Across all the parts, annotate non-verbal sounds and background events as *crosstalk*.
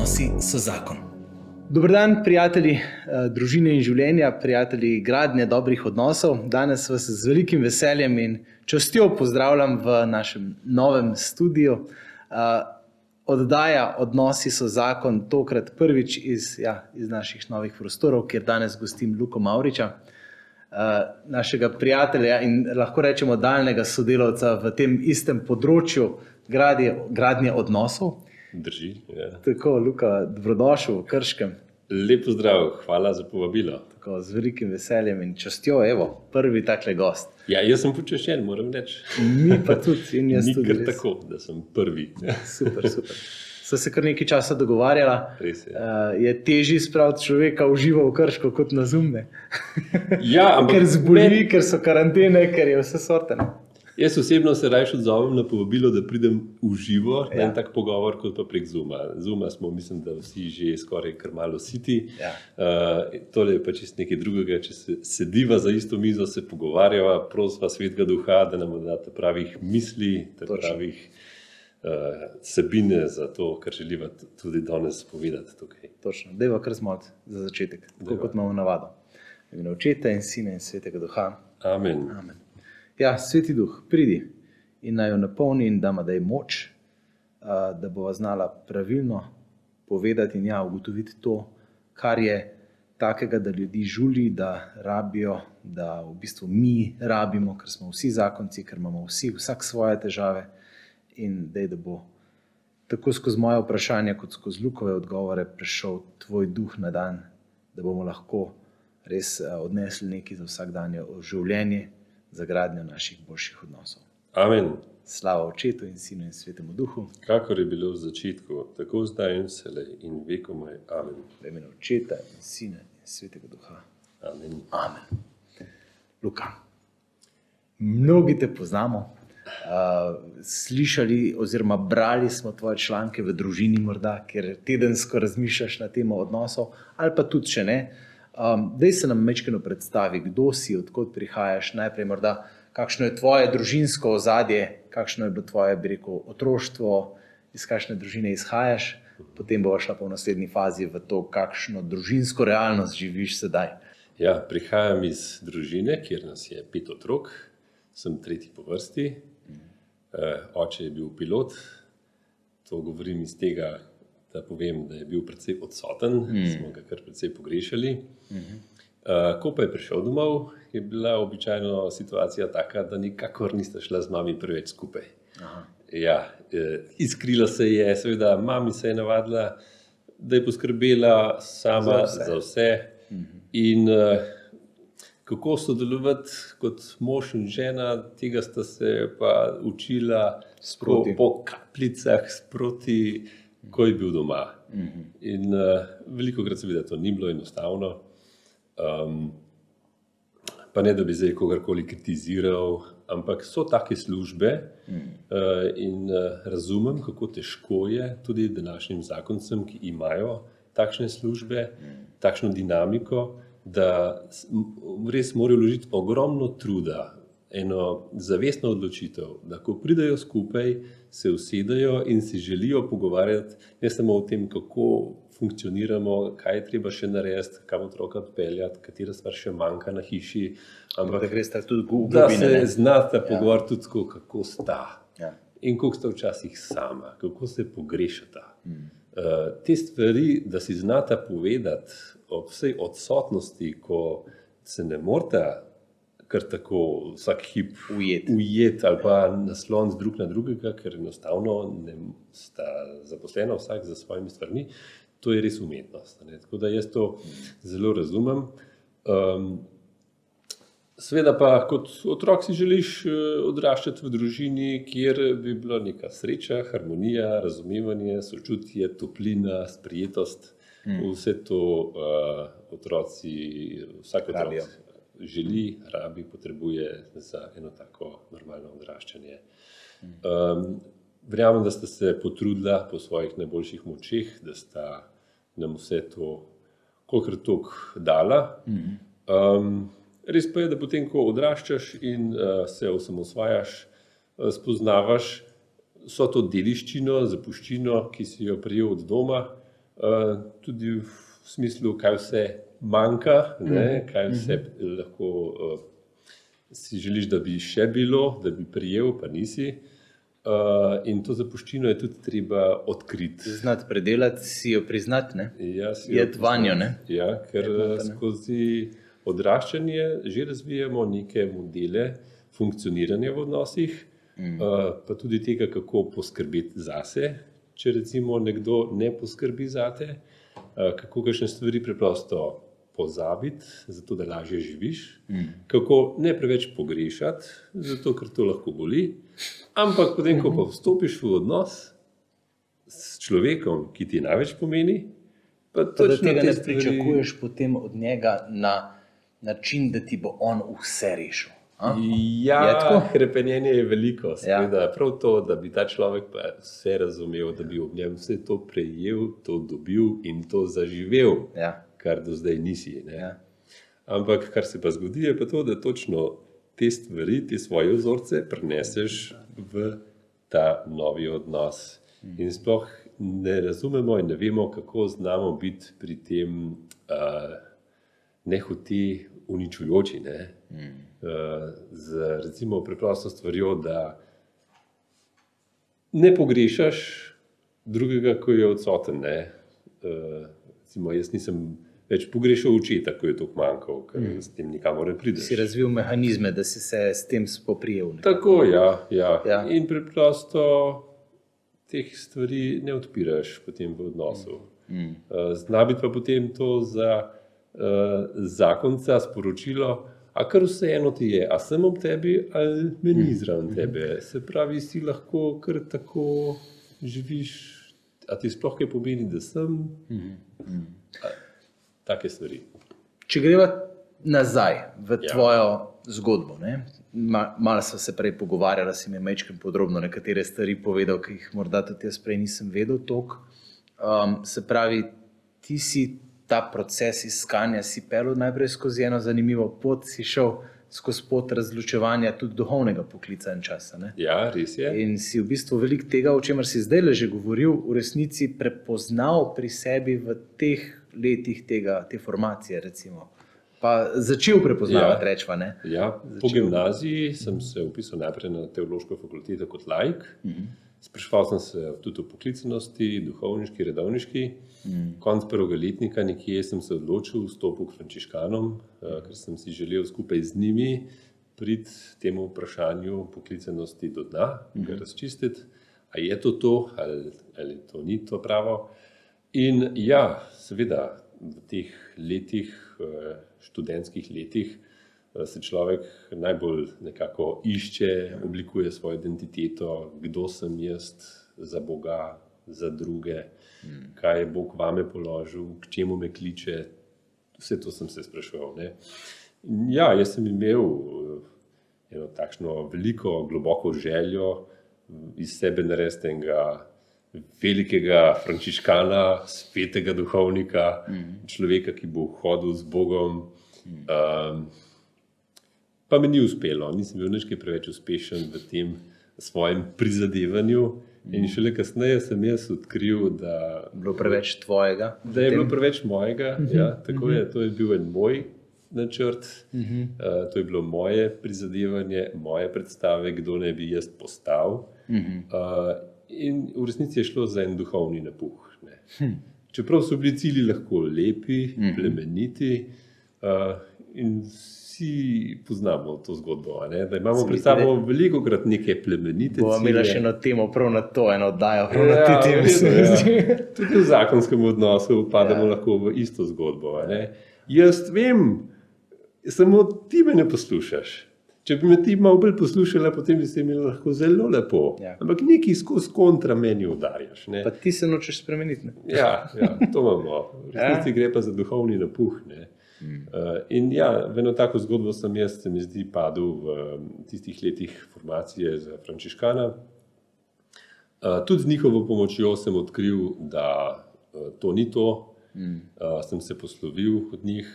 Odnosi so zakon. Dobro dan, prijatelji eh, družine in življenja, prijatelji gradnje dobrih odnosov. Danes vas z velikim veseljem in častjo pozdravljam v našem novem studiu. Eh, oddaja Odnosi so zakon, tokrat prvič iz, ja, iz naših novih prostorov, kjer danes gostim Luko Mauriča, eh, našega prijatelja in lahko rečemo daljnega sodelavca v tem istem področju gradnje, gradnje odnosov. Drži. Ja. Tako, Luka, dobrodošel v Krškem. Lepo zdrav, hvala za povabilo. Tako, z velikim veseljem in častjo, evo, prvi takle gost. Ja, jaz sem počaščen, moram reči. Mi pa tudi, in jaz *laughs* Ni tudi. res. tako, da sem prvi. *laughs* Super, super. Sva se kar nekaj časa dogovarjala. Res je. Uh, je težje spraviti človeka v živo v Krško kot na zumne. Ja, *laughs* ampak ker zboli, meni- ker so karantene, ker je vse sorte. Jaz osebno se raje odzovem na povabilo, da pridem v živo ja. na en tak pogovor, kot pa prek Zuma. Zuma smo, mislim, da vsi že skoraj kar malo siti. Ja. Uh, tole je pa čist nekaj drugega. Če se sediva za isto mizo, se pogovarjava, prosva svetega duha, da nam da pravih misli, pravih uh, sebine za to, kar želiva tudi danes povedati tukaj. Točno, deva kar smot za začetek, tako kot imamo navado. Imenu očeta in sina in svetega duha. Amen. Amen. Ja, sveti duh, pridi. In naj jo napolni in da ima daj moč, a, da bo znala pravilno povedati in ja, ugotoviti to, kar je takega, da ljudi žuli, da rabijo, da v bistvu mi rabimo, ker smo vsi zakonci, ker imamo vsi vsak svoje težave. In dej, da bo tako skozi moje vprašanje, kot skozi Lukove odgovore prišel tvoj duh na dan, da bomo lahko res odnesli nekaj za vsakdanje življenje, za gradnjo naših boljših odnosov. Amen. Slava Očetu in Sinu in Svetemu Duhu, Kakor je bilo v začetku, tako zdaj in vselej in vekomaj. Amen. v imenu Očeta in Sina in Svetega Duha. Amen. Amen. Luka, mnogi te poznamo. Uh, slišali, oziroma brali smo tvoje članke v družini, morda, ker tedensko razmišljaš na temo odnosov, ali pa tudi če ne. Um, Dej se nam mečkino predstavi, kdo si, odkot prihajaš, najprej morda, kakšno je tvoje družinsko ozadje, kakšno je bilo tvoje, bi rekel, otroštvo, iz kakšne družine izhajaš, potem boš šla pa v naslednji fazi v to, kakšno družinsko realnost živiš sedaj. Ja, prihajam iz družine, kjer nas je pet otrok, sem tretji po vrsti. Eh, Oče je bil pilot, to govorim iz tega, da povem, da je bil precej odsoten, mm. smo ga kar precej pogrešali. Uh, ko pa je prišel domov, je bila običajno situacija taka, da nikakor nista šla z mami preveč skupaj. Aha. Ja, eh, iskrila se je, seveda, mami se je navadila, da je poskrbela sama Za vse. za vse. In uh, kako sodelovati kot mož in žena, tega sta se pa učila Sproti. po, po kapljicah, sproti, ko je bil doma. In uh, veliko krat, seveda, to ni bilo enostavno. Um, pa ne da bi zdaj kogarkoli kritiziral, ampak so take službe mm. uh, in uh, razumem, kako težko je tudi današnjim zakoncem, ki imajo takšne službe, mm. takšno dinamiko, da res morajo vložiti ogromno truda. Eno zavestno odločitev, da ko pridejo skupaj, se usedejo in si želijo pogovarjati ne samo o tem, kako funkcioniramo, kaj je treba še narediti, kam otroka odpeljati, katera stvar še manjka na hiši, Ampak da greš tudi v da globine. se znata pogovarjati tudi, tako, kako sta Ja. in kako sta včasih sama, kako se pogrešata. Mm. Uh, te stvari, da si znata povedati ob vsej odsotnosti, ko se ne morata kar tako vsak hip Ujeti. ujeti ali pa nasloniti drug na drugega, ker enostavno ne sta zaposlena vsak za svojimi stvarmi, to je res umetnost. Ne? Tako da jaz to zelo razumem. Um, Sveda pa kot otrok si želiš eh, odraščati v družini, kjer bi bila neka sreča, harmonija, razumevanje, sočutje, toplina, sprijetost. Mm. Vse to uh, otroci, vsak otrok. Želi, rabi, potrebuje za eno tako normalno odraščanje. Um, verjamem, da ste se potrudila po svojih najboljših močeh, da sta nam vse to, kolikor tok, dala. Um, res pa je, da potem, ko odraščaš in uh, se osamosvajaš, uh, spoznavaš, so to dediščino, zapuščino, ki si jo prijel od doma, uh, tudi v smislu, kaj vse manjka, ne, kaj vse lahko uh, si želiš, da bi še bilo, da bi prijel, pa nisi. Uh, in to zapuščino je tudi treba odkriti. Znati predelati, si jo priznati, ne? Ja, si Je jo tvanjo? Ja, ker Je notri, ne. skozi odraščanje že razvijamo neke modele funkcioniranja v odnosih, mm. uh, pa tudi tega, kako poskrbeti zase, če recimo nekdo ne poskrbi zate, uh, kako kakšne stvari preprosto pozabiti, zato da lažje živiš, mm. kako ne preveč pogrešati, zato ker to lahko boli, ampak potem, ko pa vstopiš v odnos s človekom, ki ti največ pomeni, pa Pa da tega te ne pričakuješ potem od njega na način, da ti bo on vse rešil. a? Je Ja, tako? krepenjenje je veliko. Ja. Ja. Prav to, da bi ta človek vse razumel, da bi ob njem vse to prejel, to dobil in to zaživel, Ja. Kar do zdaj nisi. Ne? Ja. Ampak kar se pa zgodi, je pa to, da točno te stvari, te svoje vzorce preneseš v ta novi odnos. In sploh ne razumemo in ne vemo, kako znamo biti pri tem uh, nehuti uničujoči. Ne? Mm. Uh, z recimo preprosto stvarjo, da ne pogrešaš drugega, ko je odsoten. Ne? Uh, recimo, jaz nisem več pogrešal očeta, ko je to manjkal, ker mm. s tem nikamor ne prideš. Si razvil mehanizme, da si se s tem spoprijel. ne? Tako, ja, ja. Ja. In preprosto teh stvari ne odpiraš potem v odnosu. Mm. Zna biti pa potem to za uh, zakonca sporočilo, a kar vseeno ti je, a sem ob tebi ali me ni zraven tebe. Se pravi, si lahko kar tako živiš, a ti sploh kaj pomeni, da sem. Mm. Take stvari. Če greva nazaj v Ja. tvojo zgodbo, ne? Ma, malo smo se prej pogovarjali, si mi je mečkim podrobno nekatere stvari povedal, ki jih morda tudi jaz prej nisem vedel toliko. Um, se pravi, ti si ta proces iskanja si pelil najprej skozi eno zanimivo pot, si šel skozi pot razločevanja tudi duhovnega poklica in časa. Ne? Ja, res je. In si v bistvu veliko tega, o čemer si zdaj le že govoril, v resnici prepoznal pri sebi v teh letih tega, te formacije. Recimo. Pa začel prepoznavati, Ja. ja. Ne? Ja, po gimnaziji sem se upisal najprej na teološko fakulteto kot laik. Sprašval sem se tudi o poklicanosti, duhovniški, redovniški. Konec prvega letnika nekje sem se odločil vstopiti k frančiškanom, eh, ker sem si želel skupaj z njimi priti temu vprašanju poklicanosti do dna, ga razčistiti, ali je to to, ali, ali to ni to pravo. In ja, seveda, v teh letih, eh, študentskih letih, eh, se človek najbolj nekako išče, oblikuje svojo identiteto, kdo sem jaz za Boga, za druge, kaj je Bog vame položil, k čemu me kliče. Vse to sem se spraševal. Ne. Ja, jaz sem imel eh, eno takšno veliko, globoko željo iz sebe narediti enega velikega frančiškana, svetega duhovnika, mm. človeka, ki bo hodil z Bogom. Mm. Um, pa mi ni uspelo, nisem bil nič kaj preveč uspešen v tem svojem prizadevanju. Mm. In šele kasneje sem jaz odkril, da Bilo preveč tvojega. da je bilo preveč mojega. Ja, tako je, to je bil en moj načrt, uh, to je bilo moje prizadevanje, moje predstave, kdo naj bi jaz postal. Uh, in v resnici je šlo za en duhovni napuh. Ne. Čeprav so bili cilji lahko lepi, plemeniti, uh, in vsi poznamo to zgodbo, ne, da imamo pred sabo veliko krat neke plemenite Bomo imeli še eno temo, prav na to, eno oddajo, prav na Ja, te teme. ja. Tudi v zakonskem odnosu pademo ja. lahko v isto zgodbo. Jaz vem, samo ti me ne poslušaš. Če bi me ti malo bolj poslušala, potem bi se imela lahko zelo lepo. Ja. Ampak neki skozi kontra meni udarjaš. Ne? Pa ti se nočeš spremeniti. Ne? Ja, ja, to imamo. V resnici gre pa za duhovni napuh. Ne? Uh, in ja, v eno tako zgodbo sem jaz, se mi zdi, padel v um, tistih letih formacije za frančiškana. Uh, tudi z njihovo pomočjo sem odkril, da uh, to ni to. Mm. Uh, sem se poslovil od njih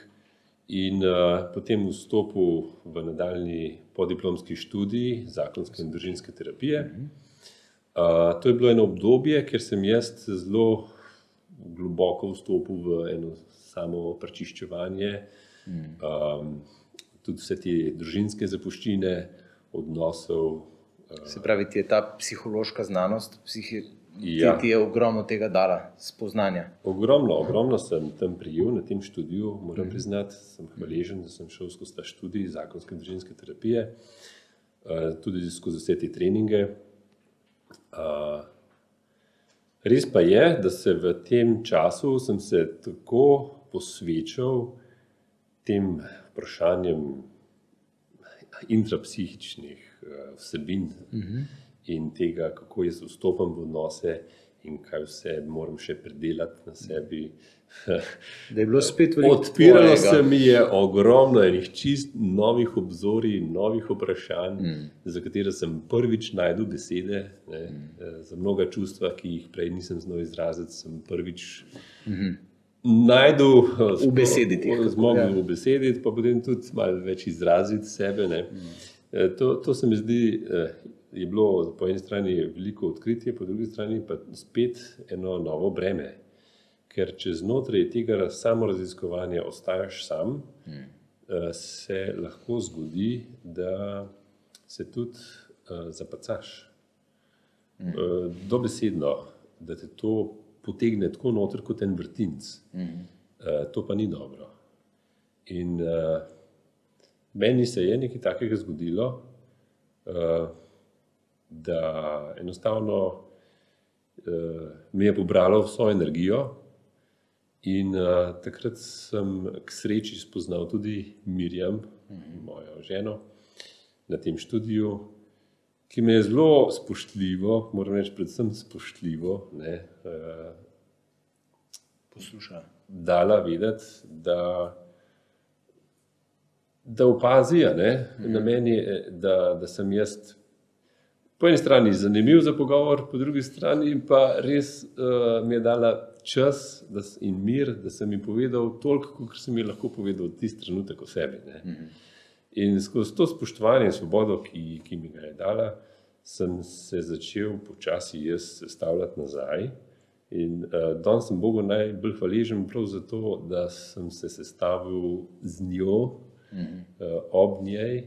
in uh, potem vstopil v nadaljni podiplomski študij zakonske in družinske terapije. Uh, to je bilo eno obdobje, ker sem jaz zelo globoko vstopil v eno samo prečiščevanje, um, tudi vse te družinske zapuščine, odnosov. Se pravi, ti je ta psihološka znanost, psihi, Ja. ti, ti je ogromno tega dala, spoznanja. Ogromno, ogromno sem tam prijel na tem študiju, moram priznati, sem hvaležen, da sem šel skozi ta študij zakonske in družinske terapije, eh, tudi skozi vse te treninge. Eh, Res pa je, da se v tem času sem se tako posvečal tem vprašanjem intrapsihičnih eh, vsebin in tega, kako jaz vstopam v odnose in kaj vse moram še predelati na sebi. *laughs* Da je bilo spet veliko Odpiralo tvojega. se mi je ogromno enih čist novih obzorij, novih vprašanj, mm. za katere sem prvič najdel besede. Ne, mm. Za mnoga čustva, ki jih prej nisem znal izraziti, sem prvič mm -hmm. najdel eh, Ubesediti jih, kako, Zmogel ja. ubesediti, pa potem tudi malo več izraziti sebe. Ne. Mm. To, to se mi zdi, eh, je bilo po eni strani veliko odkritje, po drugi strani pa spet eno novo breme. Ker če znotraj tega samoraziskovanja ostaješ sam, hmm. se lahko zgodi, da se tudi uh, zapacaš. Hmm. Uh, dobesedno, da te to potegne tako noter kot en vrtinc. Hmm. Uh, to pa ni dobro. In uh, meni se je nekaj takega zgodilo, uh, da enostavno uh, mi je pobralo vso energijo. In uh, takrat sem k sreči spoznal tudi Mirjam, mojo ženo, na tem študiju, ki me je zelo spoštljivo, moram reči, predvsem spoštljivo, ne, uh, Poslušaj. dala vedeti, da, da opazi, ne, na meni, eh, da, da sem jaz po eni strani zanimiv za pogovor, po drugi strani pa res uh, mi je dala čas da, in mir, da sem mi povedal toliko, kot sem mi lahko povedal tisti trenutek o sebi. Ne. In skozi to spoštovanje in svobodo, ki, ki mi ga je dala, sem se začel počasi jaz sestavljati nazaj. In uh, danes sem Bogu najbolj hvaležen prav zato, da sem se sestavil z njo, uh, ob njej.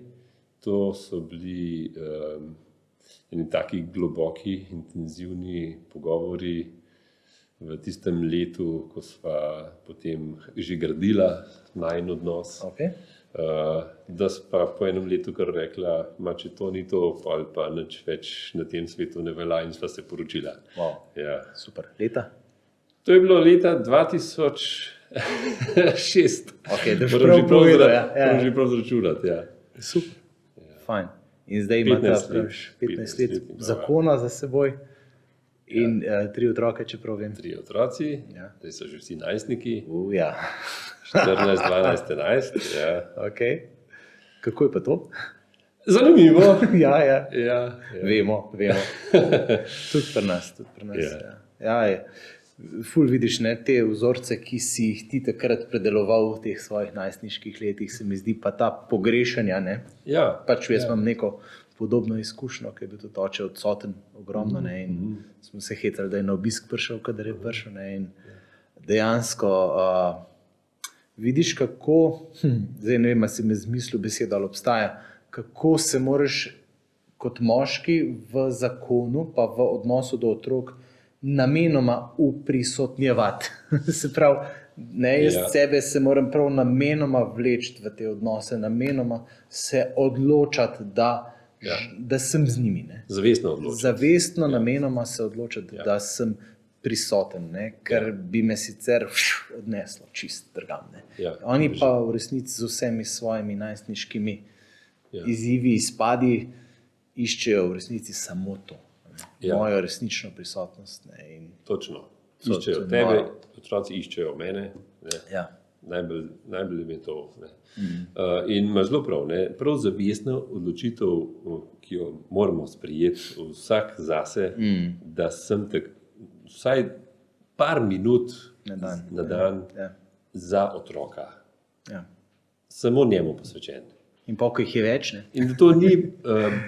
To so bili um, eni taki globoki, intenzivni pogovori v tistem letu, ko sva potem že gradila najn odnos. Okay. Uh, da pa po enem letu kar rekla, ma če to ni to, ali pa nič več na tem svetu ne velja in sva se poročila. Wow. Ja. Super. Leta? To je bilo leta 2006. *laughs* Okej, da Moram prav že prav povedal, zra- ja, ja. moram že prav zračunati. Ja. Super. Fajn. In zdaj ima ta 15 let. praviš, 15 15 let let ja. zakona za seboj in ja. uh, tri otroke, čeprav vem. Tri otroci, Ja. zdaj so že vsi najstniki, Uh, *laughs* ja. 14, 12, 11. Ja. okay. Kako je pa to? Zanimivo. *laughs* ja, ja. Ja, ja. Vemo, vemo. *laughs* Tudi pri nas. Tudi pri nas Ja. ja. Ja, je. Ful vidiš ne, te vzorce, ki si jih ti takrat predeloval v teh svojih najstniških letih, se mi zdi pa ta pogrešanja. Ne? Ja. Pač jaz ja. imam neko podobno izkušnjo, ki je bil tudi oče odsoten, ogromno. Ne, in smo se hiteli, da je na obisk prišel, kadar je prišel. Ne, in dejansko uh, vidiš, kako, hm, zdaj ne vem, ali si mi zmislil besedo ali obstaja, kako se moraš kot moški v zakonu, pa v odnosu do otrok, namenoma uprisotnjevati. *laughs* se pravi, ne, jaz Ja. sebe se moram prav namenoma vleči v te odnose, namenoma se odločati, da, Ja. da sem z njimi. Ne. Zavestno odločen. Zavestno, ja. namenoma se odločiti, Ja. da sem prisoten, ne, ker ja. bi me sicer fš, odneslo čist drgam. Ne. Ja, Oni pa v resnici z vsemi svojimi najstniškimi ja. izzivi, izpadi, iščejo v resnici samo to. Ja. Mojo resnično prisotnost. Ne, in, Točno. To- Iščejo tebe, noro. otroci iščejo mene. Ne. ja. Najbolj, najbolj je to. Mm. Uh, in ima zelo prav, ne. prav zavestna odločitev, ki jo moramo sprejeti vsak zase, mm. da sem tak, vsaj par minut Na dan. na dan Ja. za otroka, Ja. samo njemu posvečen. In pa, ko jih je več, ne. In to ni uh,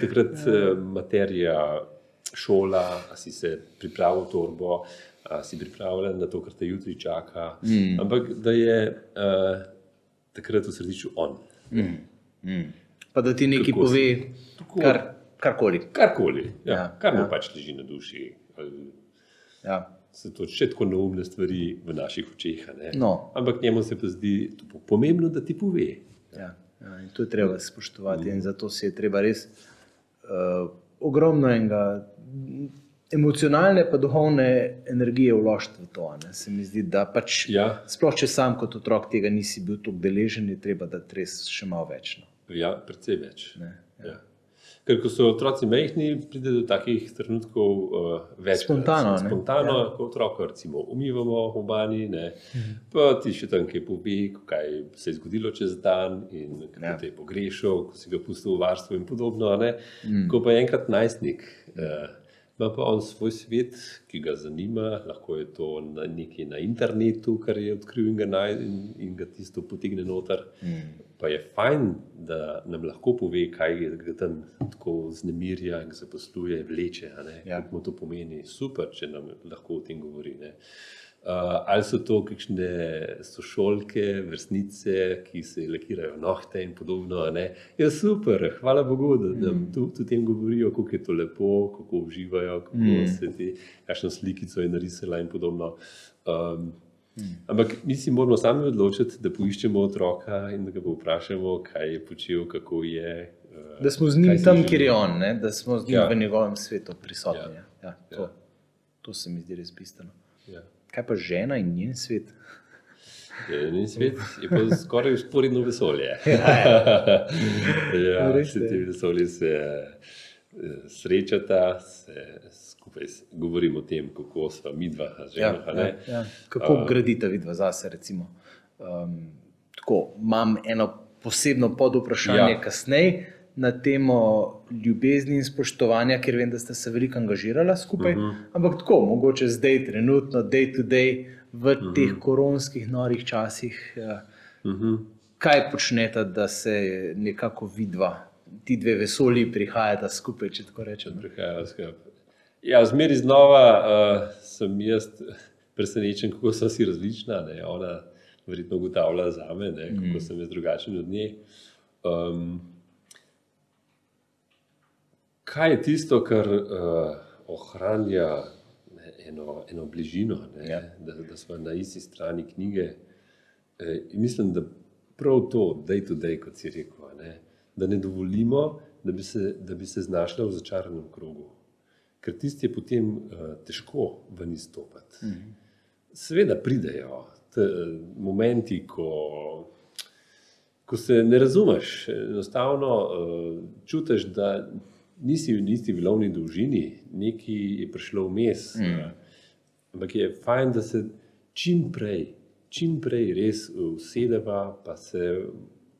takrat uh, materija šola, a si se pripravil torbo, si pripravljen na to, kar te jutri čaka. Mm. Ampak da je uh, takrat v središču on. Mm. Mm. Pa da ti nekaj pove, kar, karkoli. Karkoli, ja, ja, kar mu ja. pač leži na duši. Ja. Se to še tako neumne stvari v naših očeh. No. Ampak njemu se pa zdi pomembno, da ti pove. Ja. Ja, in to je treba spoštovati, mm. in zato se je treba res uh, ogromno enega emocionalne, pa duhovne energije vložiti v to. Ne. Se mi zdi, da pač, ja. sploh če sam kot otrok tega nisi bil tako deležen, je treba da res še malo več. No. Ja, predvsej več. Ne, ja. Ja. Ker ko so otroci mehni, pride do takih trenutkov uh, več. Spontano. Spontano, ja. kot otrok, recimo, umivamo v bani, mhm. pa ti še tam kaj pove, kaj se je zgodilo čez dan in kako ja. te je pogrešal, ko si ga pustil v varstvu in podobno. Mhm. Ko pa je enkrat najstnik. Uh, ima pa on svoj svet, ki ga zanima, lahko je to na nekaj na internetu, kar je odkril in ga naj in, in ga tisto potegne noter. Mm. Pa je fajn, da nam lahko pove, kaj ga tam tako znemirja in se posluje, vleče. Ja. Kaj mu to pomeni? Super, če nam lahko o tem govori. Ne? Uh, ali so to kakšne sošolke, vrstnice, ki se lekirajo nohte in podobno. Je ja, super, hvala Bogu, da, da mm. tudi o tem govorijo, kako je to lepo, kako uživajo, kako mm. se ti kakšno slikico je narisala in podobno. Um, mm. Ampak mi si moramo sami odločiti, da poiščemo otroka in da ga vprašamo, kaj je počel, kako je. Uh, da smo z njim tam, kjer je on, ne? da smo z njim ja. v njegovem svetu prisotni. Ja. Ja, to, ja. to se mi zdi res bistveno. Ja. Kaj pa žena in njen svet? Njen svet je pa skoraj usporedno vesolje. *laughs* ja, ja. ja vse te vesolje se eh, srečata, se skupaj govorimo o tem, kako smo mi dva, žena. Ja, ja, ja. Kako uh, gradite vidva zase? Um, tako, imam eno posebno podvprašanje ja. kasneje na temo ljubezni in spoštovanja, ker vem, da ste se veliko angažirali skupaj. Uh mhm. -huh. Ampak tako, mogoče zdaj, trenutno, day to day, v uh mhm. -huh. teh koronskih norih časih, uh -huh. kaj počnete, da se nekako vidva, ti dve vesolji prihajata skupaj, če tako rečem. Prihajajo skupaj. Ja, zmeri znova uh, sem jaz presenečen, kako so si različna. Ne? Ona verjetno ugotavlja za me, ne? kako mm. sem jaz drugačen od nje. Um, kaj je tisto, kar uh, ohranja ne, eno, eno bližino, ne, ja. da, da smo na isti strani knjige. E, mislim, da prav to, da je to, kot si rekel, ne, da ne dovolimo, da bi, se, da bi se znašli v začaranem krogu. Ker tisti je potem uh, težko ven izstopiti. Mhm. Sveda pridejo te, momenti, ko, ko se ne razumeš, enostavno uh, čutiš, da nisi v isti vilovni dolžini, nekaj je prišlo vmes. Mm. Ampak je fajn, da se čim prej, čim prej res usedeva, pa se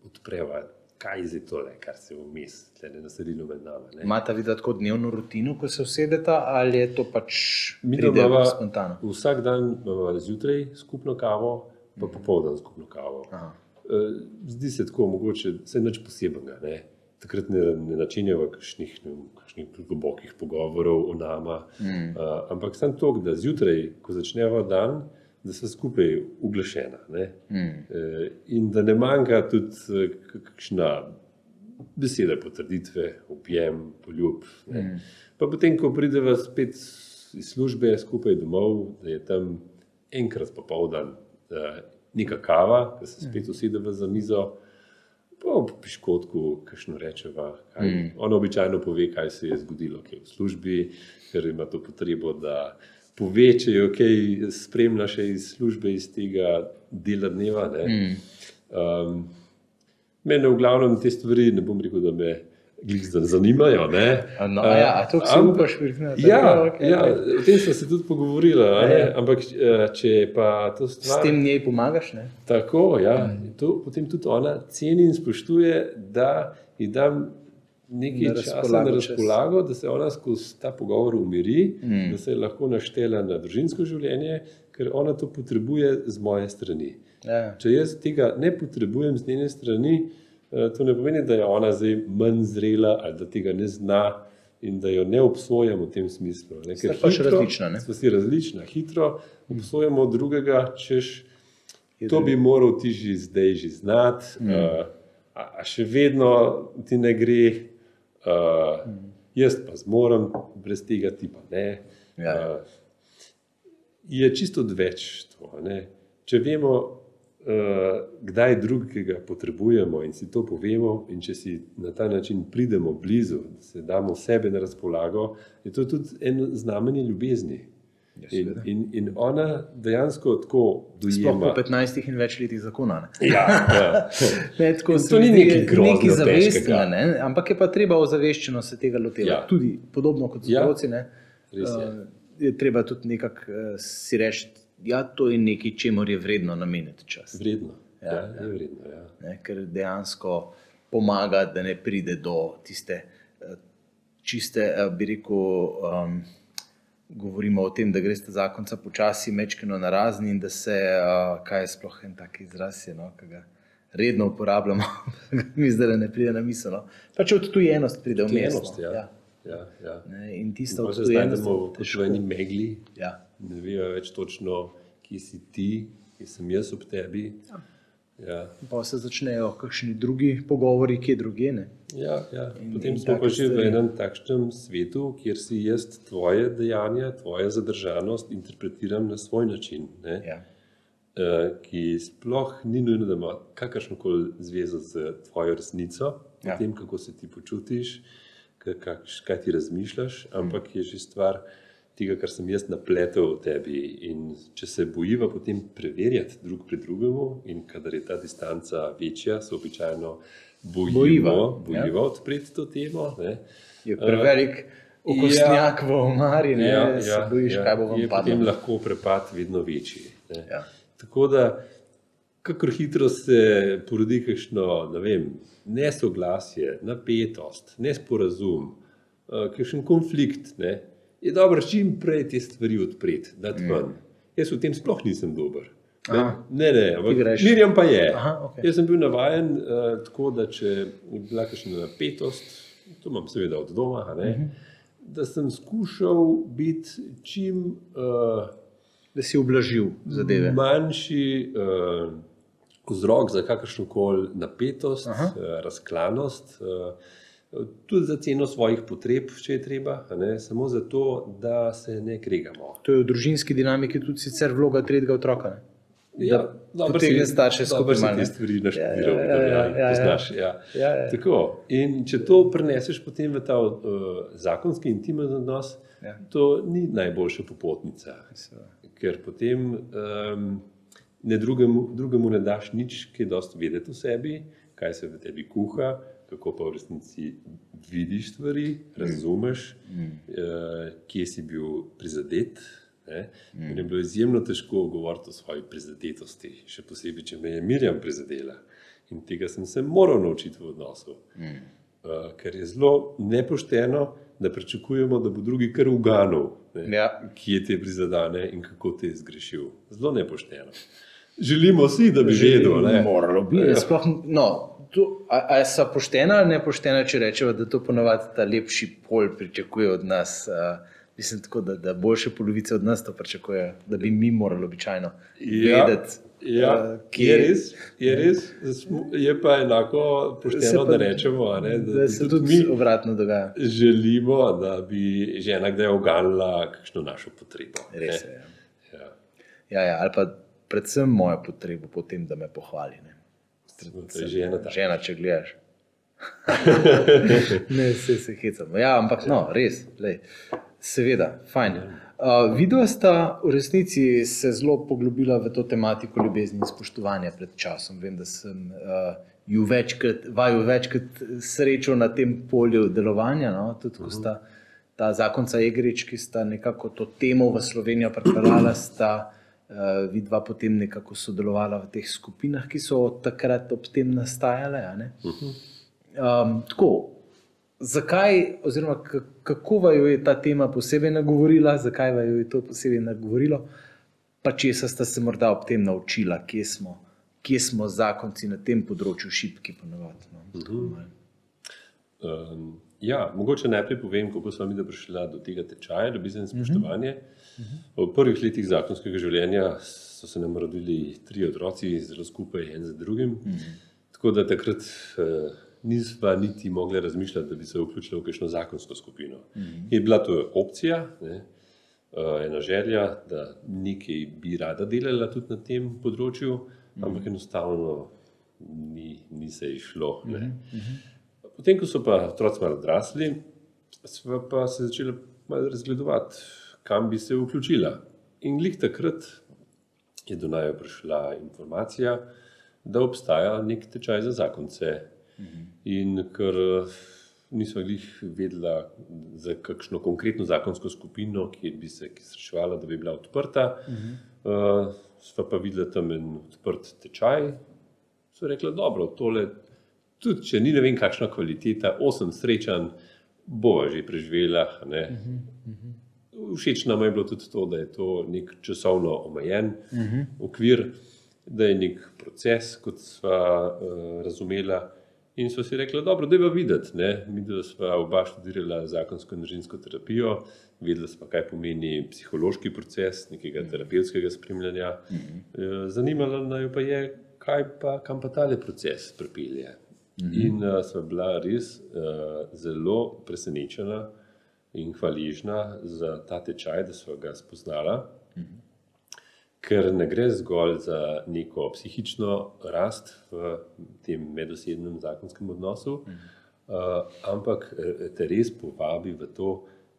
odpreva. Kaj je tole, kar se vmes, ne naselilo med nami? Imate vi tako dnevno rutino, ko se usedete, ali je to pač midva spontano? Vsak dan imamo zjutraj skupno kavo, pa mm. popoldan skupno kavo. Aha. Eh, zdi se tako, mogoče vse nič posebnega takrat ne, ne načenjava kakšnih, kakšnih globokih pogovorov o nama. Mm. Uh, ampak sem to, da zjutraj, ko začneva dan, da se skupaj uglašena. Mm. Uh, in da ne manjka tudi kakšna beseda potrditve, objem, poljub. Mm. Pa potem, ko prideva spet iz službe skupaj domov, da je tam enkrat popoldan. Uh, Neka kava, ki se spet usedeva za mizo, v piškotku, kajšno rečeva. Kaj, mm. Ona običajno pove, kaj se je zgodilo v službi, ker ima to potrebo, da pove, če jo kaj spremlja še iz službe, iz tega dela dneva. Mm. Um, mene v glavnem te stvari, ne bom rekel, da me zanimajo. No, ja, to si upaš priznati. Ja, okay, ja, o tem smo se tudi pogovorili. Ja. Ampak eh, če pa to stvar. S tem njej pomagaš? Ne? Tako, ja. Mm. To, potem tudi ona ceni in spoštuje, da ji dam nekaj na časa na razpolago, da se ona skozi ta pogovor umiri, mm. da se lahko naštela na družinsko življenje, ker ona to potrebuje z moje strani. Ja. Če jaz tega ne potrebujem z njene strani, to ne pomeni, da je ona zdaj manj zrela ali da tega ne zna. in da jo ne obsojamo v tem smislu. Ne? Sta pač različna, ne? Smo si različna, hitro obsojamo drugega, češ to bi moral ti že zdaj že znati, Mm. uh, a, a še vedno ti ne gre, uh, Mm. jaz pa zmorem, brez tega ti pa ne. Ja. Uh, je čisto odveč to. Ne? Če vemo, kdaj drugega potrebujemo in si to povemo, in če si na ta način pridemo blizu, da se damo sebe na razpolago, je to tudi en znamenje ljubezni. Ja, In, in, in ona dejansko tako Sploh dojema. po 15 in več letih zakona. Ne? Ja, ja. *laughs* Ne, tako to ni nekaj grozno nekaj težkega. ne? ampak je pa treba ozaveščeno se tega lotevati. Ja. Tudi podobno kot Ja. otroci. Ja. Res je. je treba tudi nekako uh, si reči, ja, to je nekaj, čemu je vredno nameniti čas. Vredno. Ja, Ja, ja, je vredno. Ja. Ne? Ker dejansko pomaga, da ne pride do tiste eh, čiste, eh, bi rekel. Um, Govorimo o tem, da gre sta zakonca počasi, mečkino na razni in da se, uh, kaj je sploh en tak izraz, je, no, ki ga redno uporabljamo, *laughs* mi zdaj ne pride na misel. No. Pač odtujenost pride v mesto. Odtujenost, ja. Ja, ja. Ne, in tista Pa se odtujenost znajdemo je v težko. eni megli, Ja. Ne vejo več točno, kje si ti, kje sem jaz ob tebi. Ja, Pa se začnejo kakšni drugi pogovori, kje druge. Ne? ja, ja. In- Potem in smo pa že v enem takšnem svetu, kjer si jaz tvoje dejanja, tvojo zadržanost interpretiram na svoj način. Ne? Ja. eh, ki sploh ni nujno, da ima kakršno koli zvezo z tvojo resnico, Ja. ja. tem, kako se ti počutiš, ka- kakš, kaj ti razmišljaš, ampak je že stvar tega, kar sem jaz napletel v tebi. In če se bojiva potem preverjati drug pri drugemu, in kadar je ta distanca večja, se običajno bojimo, Bojiva, bojiva, ja. odpreti to temo. Ne? Je prevelik okostnjak v omari, ne ja, se bojiš, kaj bo vam je potem padlo. lahko prepad vedno večji. Ne? Ja. Tako da, kako hitro se porodi kakšno ne vem, nesoglasje, napetost, nesporazum, uh, kakšen konflikt, ne, je dobro čim prej te stvari odpreti, dati ven. Jaz v tem sploh nisem dober. Ne, ne, ne Ti ampak. Mirjam pa je. Aha, okej. Jaz sem bil navaden uh, tako, da če je bila kakšna napetost, to imam seveda od doma, ne, da sem skušal biti čim uh, Da si ublažil zadeve. manjši uh, vzrok za kakršno koli napetost, Aha. uh, razklanost, uh, tudi za ceno svojih potreb, če je treba, ne, samo zato, da se ne kregamo. To je v družinski dinamiki tudi sicer vloga tretjega otroka. Ne? Ja, potegne starše skupaj malo. malo, ne? Te stvari naštudiral, Ja, ja, ja, ja, ja, ja, ja, ja. poznaš. Ja. Ja, ja. Tako. In če to preneseš potem v ta uh, zakonski intimen odnos, Ja. to ni najboljša popotnica. Ker potem um, ne drugemu, drugemu ne daš nič, ki je dosti vedeti o sebi, kaj se v tebi kuha, kako pa v resnici vidiš stvari, razumeš, mm. uh, kje si bil prizadet. Ne? Mm. Je bilo izjemno težko govoriti o svoji prizadetosti, še posebej, če me je Mirjam prizadela. In tega sem se moral naučiti v odnosu. Mm. Uh, ker je zelo nepošteno, da pričakujemo, da bo drugi kar uganil, Ja. kje te prizadene in kako te je zgrešil. Zelo nepošteno. Želimo si, da bi vedel. ne. Moralo bi. Ja. Sploh, no, to, a, a so poštena ali nepoštena, če rečemo, da to ponovadi ta lepši pol pričakuje od nas. A, mislim, tako, da, da boljše polovice od nas to pričakuje, da bi mi morali običajno Ja, vedeti. Ja, a, je res, je res, je pa enako pošteno, pa- da rečemo, ne, da, da se tudi mi obratno dogaja. želimo, da bi žena kdaj oganila kakšno našo potrebo. ne. Res je. Ja. Ja. Ja, ja, ali pa predvsem mojo potrebo po tem, da me pohvali. Ne. To je žena. Žena, če gledaš. *laughs* ne, se, se hecamo. Ja, ampak no, res, lej. seveda, fajn. Uh, Videla sta v resnici se zelo poglobila v to tematiko ljubezni in spoštovanja pred časom. Vem, da sem uh, ju večkrat, vaju večkrat srečal na tem polju delovanja. No? Tudi ko sta ta zakonca Egrič, ki sta nekako to temo v Slovenijo pripeljala, sta uh, vidva potem nekako sodelovala v teh skupinah, ki so takrat ob tem nastajale. a ne. Um, tako, zakaj, oziroma kako vaju je ta tema posebej nagovorila, zakaj vaju je to posebej nagovorilo, pa česa ste se morda ob tem naučila, kje smo, kje smo zakonci na tem področju šipki ponovadi. No? Um, ja, mogoče najprej povem, kako sem mi prišla do tega tečaja, ljubezen in spoštovanje. Uh -huh. V prvih letih zakonskega življenja so se nam rodili tri otroci, zelo skupaj, en za drugim. Uh -huh. Tako da takrat uh, nisva niti mogla razmišljati, da bi se vključila v kakšno zakonsko skupino. Uh -huh. Je bila to opcija, ne, uh, ena želja, da nekaj bi rada delala tudi na tem področju, uh -huh. ampak enostavno ni, ni se išlo. Uh -huh. Potem, ko so pa otroci malo odrasli, smo pa se začeli razgledovati, kam bi se vključila. In glih takrat je do naju prišla informacija, da obstaja nek tečaj za zakonce. In ker nismo jih vedela za kakšno konkretno zakonsko skupino, ki bi se srečevala, da bi bila odprta, uh, smo pa videli tam en odprt tečaj. So rekli, dobro, tole, tudi če ni ne vem, kakšna kvaliteta, osem srečanj, bova že preživela. Ne? Všeč nam je bilo tudi to, da je to nek časovno omejen okvir, da je nek proces, kot sva uh, razumela. In so si rekli, dobro, da je videti. Ne? Mi, da smo oba študirali zakonsko in družinsko terapijo, vedeli smo, kaj pomeni psihološki proces nekega terapevtskega spremljanja. Zanimalo nas pa je, kaj pa, kam pa tale proces pripelje. In uh, sva bila res uh, zelo presenečena in hvaležna za ta tečaj, da smo ga spoznala. Ker ne gre zgolj za neko psihično rast v tem medosebnem zakonskem odnosu, uh, ampak te res povabi v to,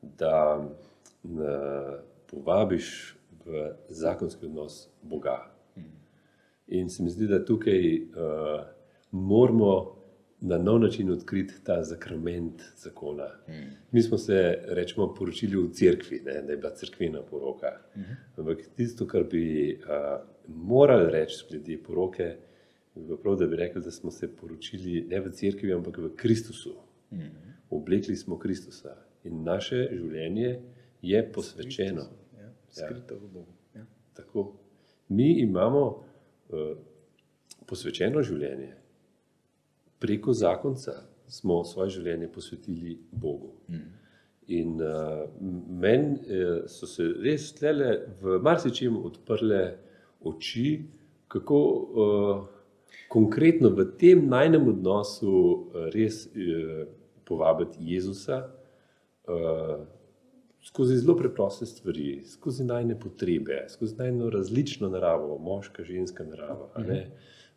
da uh, povabiš v zakonski odnos Boga. In se mi zdi, da tukaj uh, moramo na nov način odkriti ta zakrament zakona. Mm. Mi smo se, rečemo, poročili v cerkvi, ne, da je bila crkvena poroka. Mm -hmm. Ampak tisto, kar bi uh, morali reči glede poroke, bi prav, da bi rekli, da smo se poročili ne v cerkvi, ampak v Kristusu. Mm -hmm. Oblekli smo Kristusa in naše življenje je posvečeno. Ja, skrito v Bogu. Ja. Tako. Mi imamo uh, posvečeno življenje preko zakonca smo svoje življenje posvetili Bogu. Mm. In uh, meni uh, so se res tlele v marsičem odprle oči, kako uh, konkretno v tem najnem odnosu uh, res uh, povabiti Jezusa uh, skozi zelo preproste stvari, skozi najne potrebe, skozi najno različno naravo, moška, ženska narava. Mm -hmm.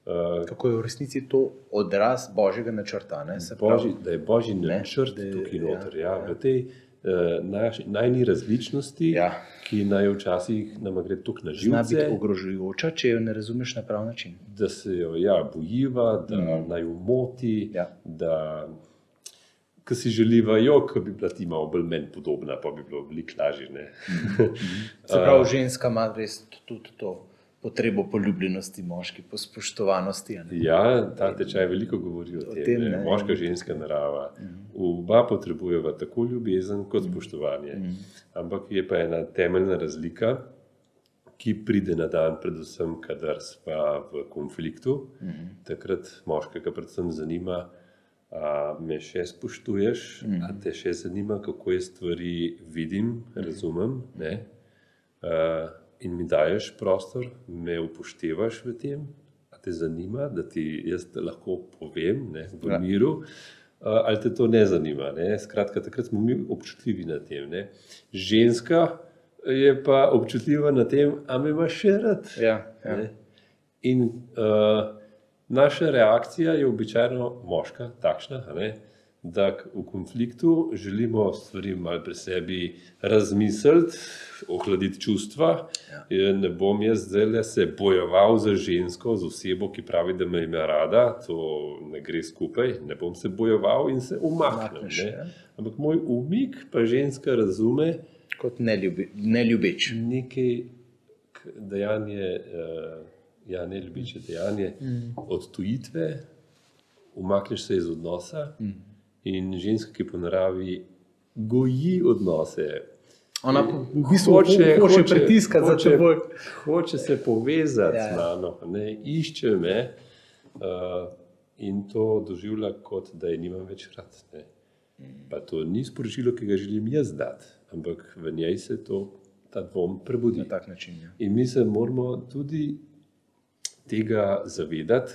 Uh, Kako je v resnici to odraz božjega načrta? Boži, da je božji načrt ne, tukaj noter. Ja, ja. V tej uh, najni različnosti, ja. ki naj včasih nam gre tukaj na živce. Zna biti ogrožujoča, če jo ne razumeš na prav način. Da se jo ja, bojiva, da mm. naj umoti. Ja. Ki si želiva, da bi bila ti malo bolj meni podobna, pa bi bilo veliko lažje. Mhm. Se pravi, *laughs* ženska ima res tudi to potrebo po ljubljenosti, moški, po spoštovanosti. Ja, ta tečaj veliko govori o, o tem, da je moška in ženska narava. Uh mhm. -huh. Oba potrebujeva tako ljubezen kot mhm. spoštovanje. Uh mhm. -huh. Ampak je pa ena temeljna razlika, ki pride na dan, predvsem, kadar smo v konfliktu. Uh -huh. Takrat moškega predvsem zanima. A me še spoštuješ, mm. a te še zanima, kako jaz stvari vidim, razumem. Uh, in mi daješ prostor, me upoštevaš v tem, da te zanima, da ti jaz lahko povem ne, v ja. miru. Ali te to ne zanima? Ne? Skratka, takrat smo mi občutljivi na tem. Ne? Ženska je pa občutljiva na tem, a me imaš še rad. Ja, ja. In uh, naša reakcija je običajno moška, takšna. Ne? Da v konfliktu želimo stvari malo pri sebi razmisliti, ohladiti čustva. Ja. Ne bom jaz zdaj le se bojeval za žensko, za osebo, ki pravi, da me ima rada, to ne gre skupaj. Ne bom se bojeval in se umaknil. Ne? Ja. Ampak moj umik pa ženska razume kot neljubeč. Nekaj dejanje. Uh, Ja, ne ljubiče dejanje, mm. odtujitve, umakneš se iz odnosa, mm in ženska, ki po naravi goji odnose. Ona v bistvu hoče, hoče pritiskati za seboj. Hoče se povezati ja. z mano, ne, išče me uh, in to doživlja kot da je nimam več rad. Ne. Pa to ni sporočilo, ki ga želim jaz dati, ampak v njej se to, ta dvom prebudi. Na tak način. Ja. In mi se moramo tudi tega zavedati,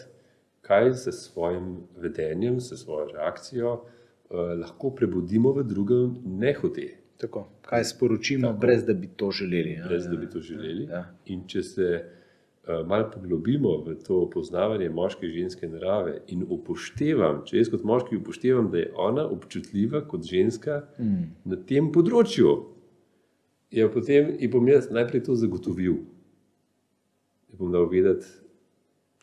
kaj s svojim vedenjem, s svojo reakcijo eh, lahko prebudimo v drugem nehote. Tako. Kaj sporočimo, Tako. brez da bi to želeli. Ja, brez da bi to želeli. Ja. In če se uh, malo poglobimo v to poznavanje moške in ženske narave in upoštevam, če jaz kot moški upoštevam, da je ona občutljiva kot ženska mm. na tem področju, je potem in bom jaz najprej to zagotovil. Je bom dal vedeti.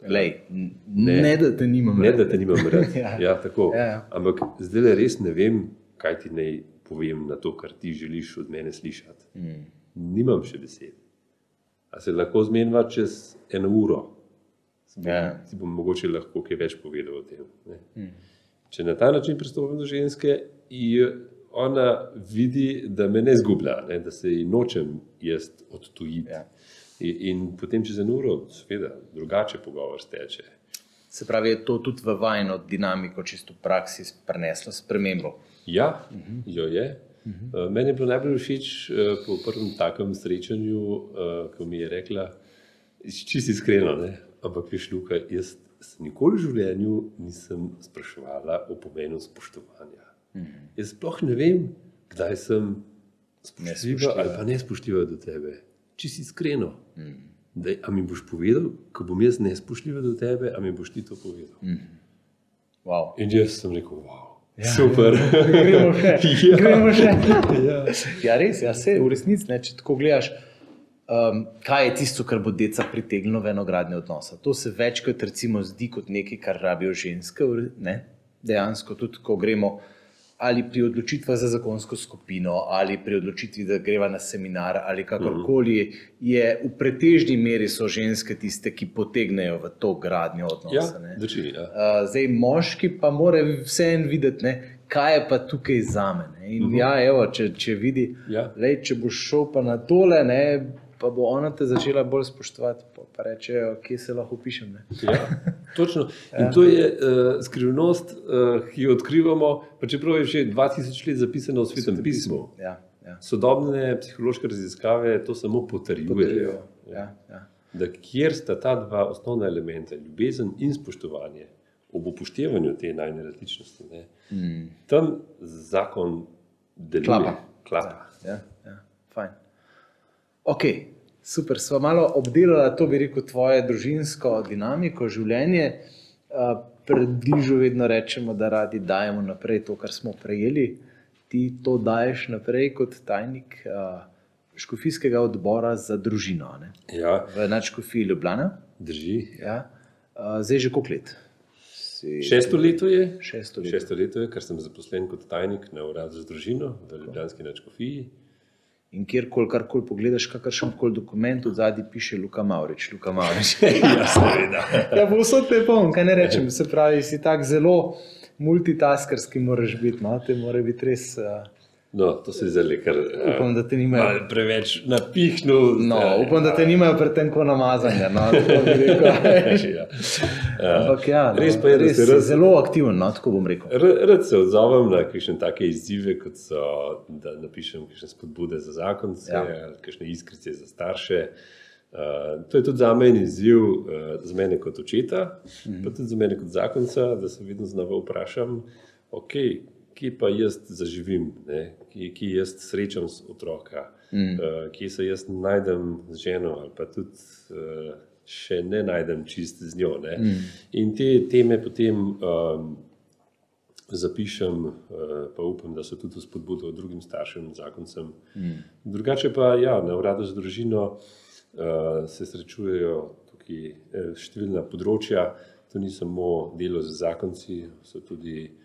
Lej, ne, ne, da te nimam rad. Ne, da te nimam rad. *laughs* ja. Ja, ja, ja. Ampak zdaj res ne vem, kaj ti naj povem na to, kar ti želiš od mene slišati. Mm. Nimam še besed. A se lahko zmenjava čez eno uro. Ja. Ti bom mogoče lahko kaj več povedal o tem. Mm. Če na ta način pristopim do ženske, ona vidi, da me ne zgublja, ne? da se ji nočem jaz odtujiti. Ja. In, in potem čez eno uro, seveda, drugače pogovor steče. Se pravi, je to tudi v vajno dinamiko, čisto v praksi, preneslo spremembo. Ja, uh -huh. jo je. Uh -huh. Meni je bilo najbolj všeč uh, po prvem takem srečanju, uh, ko mi je rekla, čisto iskreno, ne? ampak veš, Luka, jaz nikoli v življenju nisem spraševala o pomenu spoštovanja. Uh -huh. Jaz sploh ne vem, kdaj sem spoštljiva ali pa ne spoštljiva do tebe. Čisto iskreno. -huh. Da, a mi boš povedal, ko bom jaz nespoštljiva do tebe, a mi boš ti to povedal. -huh. wow. In jaz sem rekel, wow. Ja, Super. Gremo še. ja. Gremo še. *laughs* *laughs* ja. ja, res, ja, se, v resnici, ne, če tako gledaš, um, kaj je tisto, kar bo deca pritegnilo v enogradne odnose. To se večkrat recimo zdi kot nekaj, kar rabijo ženske, ne? dejansko tudi, ko gremo ali pri odločitvah za zakonsko skupino, ali pri odločitvi, da greva na seminar, ali kakorkoli, je v pretežni meri so ženske tiste, ki potegnejo v to gradnjo odnosa. Ja, drži, ja. uh, zdaj, moški pa mora vse en videti, ne, kaj je pa tukaj za me. In uh mhm. -huh. ja, evo, če, če vidi, ja. lej, če boš šel pa na tole, ne, pa bo ona te začela bolj spoštovati. Pa rečejo, kje se lahko pišem. Ja, točno. *laughs* In ja. to je uh, skrivnost, uh, ki jo odkrivamo, pa čeprav je že 2000 let zapisano v svetem pismu. Ja, ja. Sodobne psihološke raziskave to samo potrjujejo. Ja, ja. Da, kjer sta ta dva osnovna elementa, ljubezen in spoštovanje, ob upoštevanju te najnerazličnosti, mm. tam zakon deluje. Klapa. Klapa. Ja, ja, ja. Ok, super. Sva malo obdelala to, bi rekel, tvoje družinsko dinamiko, življenje. Približno vedno rečemo, da radi dajemo naprej to, kar smo prejeli. Ti to daješ naprej kot tajnik škofijskega odbora za družino. Ja. V Načkofiji Ljubljana. Drži. Ja. Zdaj že koliko let? Si... Šesto leto je. Šesto leto. Šesto leto je, ker sem zaposlen kot tajnik na uradu za družino v Ljubljanski Načkofiji. In kjerkoli, karkoli pogledaš, kakršen koli dokument, od zadaj piše Luka Maurič. Luka Maurič. *laughs* ja, seveda. ja, vse te pom, kaj ne rečem. Se pravi, si tako zelo multitaskerski, moraš biti, no, te mora biti res. Uh, No, to se zdaj le, ker upam, da te nimajo preveč napihnil. No, upam, da te nimajo pretenko namazanja. No, *laughs* ja. Ampak ja, no, res pa je, res da si raz... zelo aktiven, no, tako bom rekel. Rad se odzovem na kakšne take izzive, kot so, da napišem kakšne spodbude za zakonce, ja. kakšne iskrice za starše. Uh, to je tudi za mene izziv, uh, za mene kot očeta, mm -hmm. pa tudi za mene kot zakonca, da se vedno znova vprašam, okay, kje pa jaz zaživim, kje, kje jaz srečam otroka, mm. uh, kje se jaz najdem z ženo, ali pa tudi uh, še ne najdem čist z njo. Mm. In te teme potem um, zapišem, uh, pa upam, da so tudi spodbudo drugim staršem zakoncem. Mm. Drugače pa ja, na uradu za družino uh, se srečujejo tukaj številna področja. To ni samo delo z zakonci, so tudi Eh,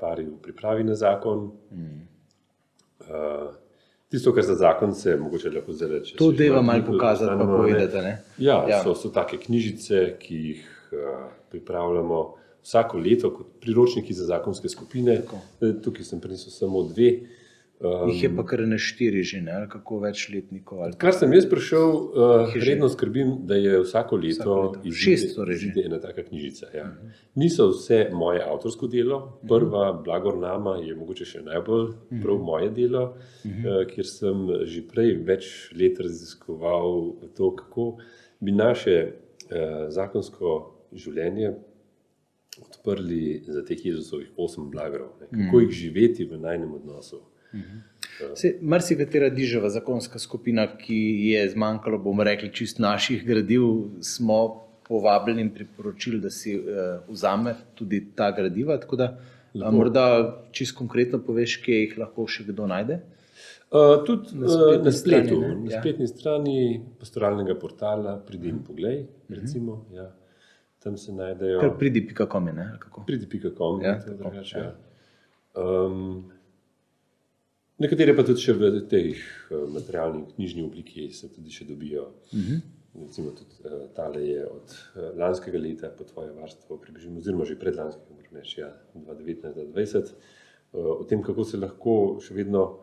pari v pripravi na zakon. Mm. Uh, tisto, kar za zakon se mogoče lahko zdaj reče. To deva malo pokazati, pa povedati. Ja, ja. So, so take knjižice, ki jih uh, pripravljamo vsako leto kot priročniki za zakonske skupine. Tako. Tukaj sem prinesel samo dve. Um, Jih je pa kar na štiri že, ne? ali kako večletnikov. Ali... Kar sem jaz prišel, uh, redno skrbim, da je vsako leto, leto. šest, torej izide ena taka knjižica. Ja. Uh -huh. Niso vse moje avtorsko delo, prva, uh -huh. Blagor Nama, je mogoče še najbolj prav uh -huh. moje delo, uh -huh. uh, kjer sem že prej več let raziskoval to, kako bi naše uh, zakonsko življenje odprli za teh Jezusovih osem blagrov, ne? kako uh -huh. jih živeti v najnem odnosu. Mrsi, katera dižava zakonska skupina, ki je zmanjkalo, bomo rekli, čist naših gradiv, smo povabljeni in priporočili, da si uh, vzame tudi ta gradiva. Tako da, a, morda čist konkretno poveš, kje jih lahko še kdo najde. Uh, tudi na, na spletu, strani, na ja. spletni strani pastoralnega portala, pridi in poglej. Recimo, uh -huh. ja. Tam se najdejo. Pridi.com je. Pridi.com je. Ja, ja. um, Nekatere pa tudi v tej eh, materialni knjižni obliki se tudi še dobijo. Uh mhm. -huh. Recimo, tudi uh, tale je od uh, lanskega leta, po tvoje varstvo, približno, oziroma že pred lanskim, reči, ja, 2019-2020, uh, o tem, kako se lahko še vedno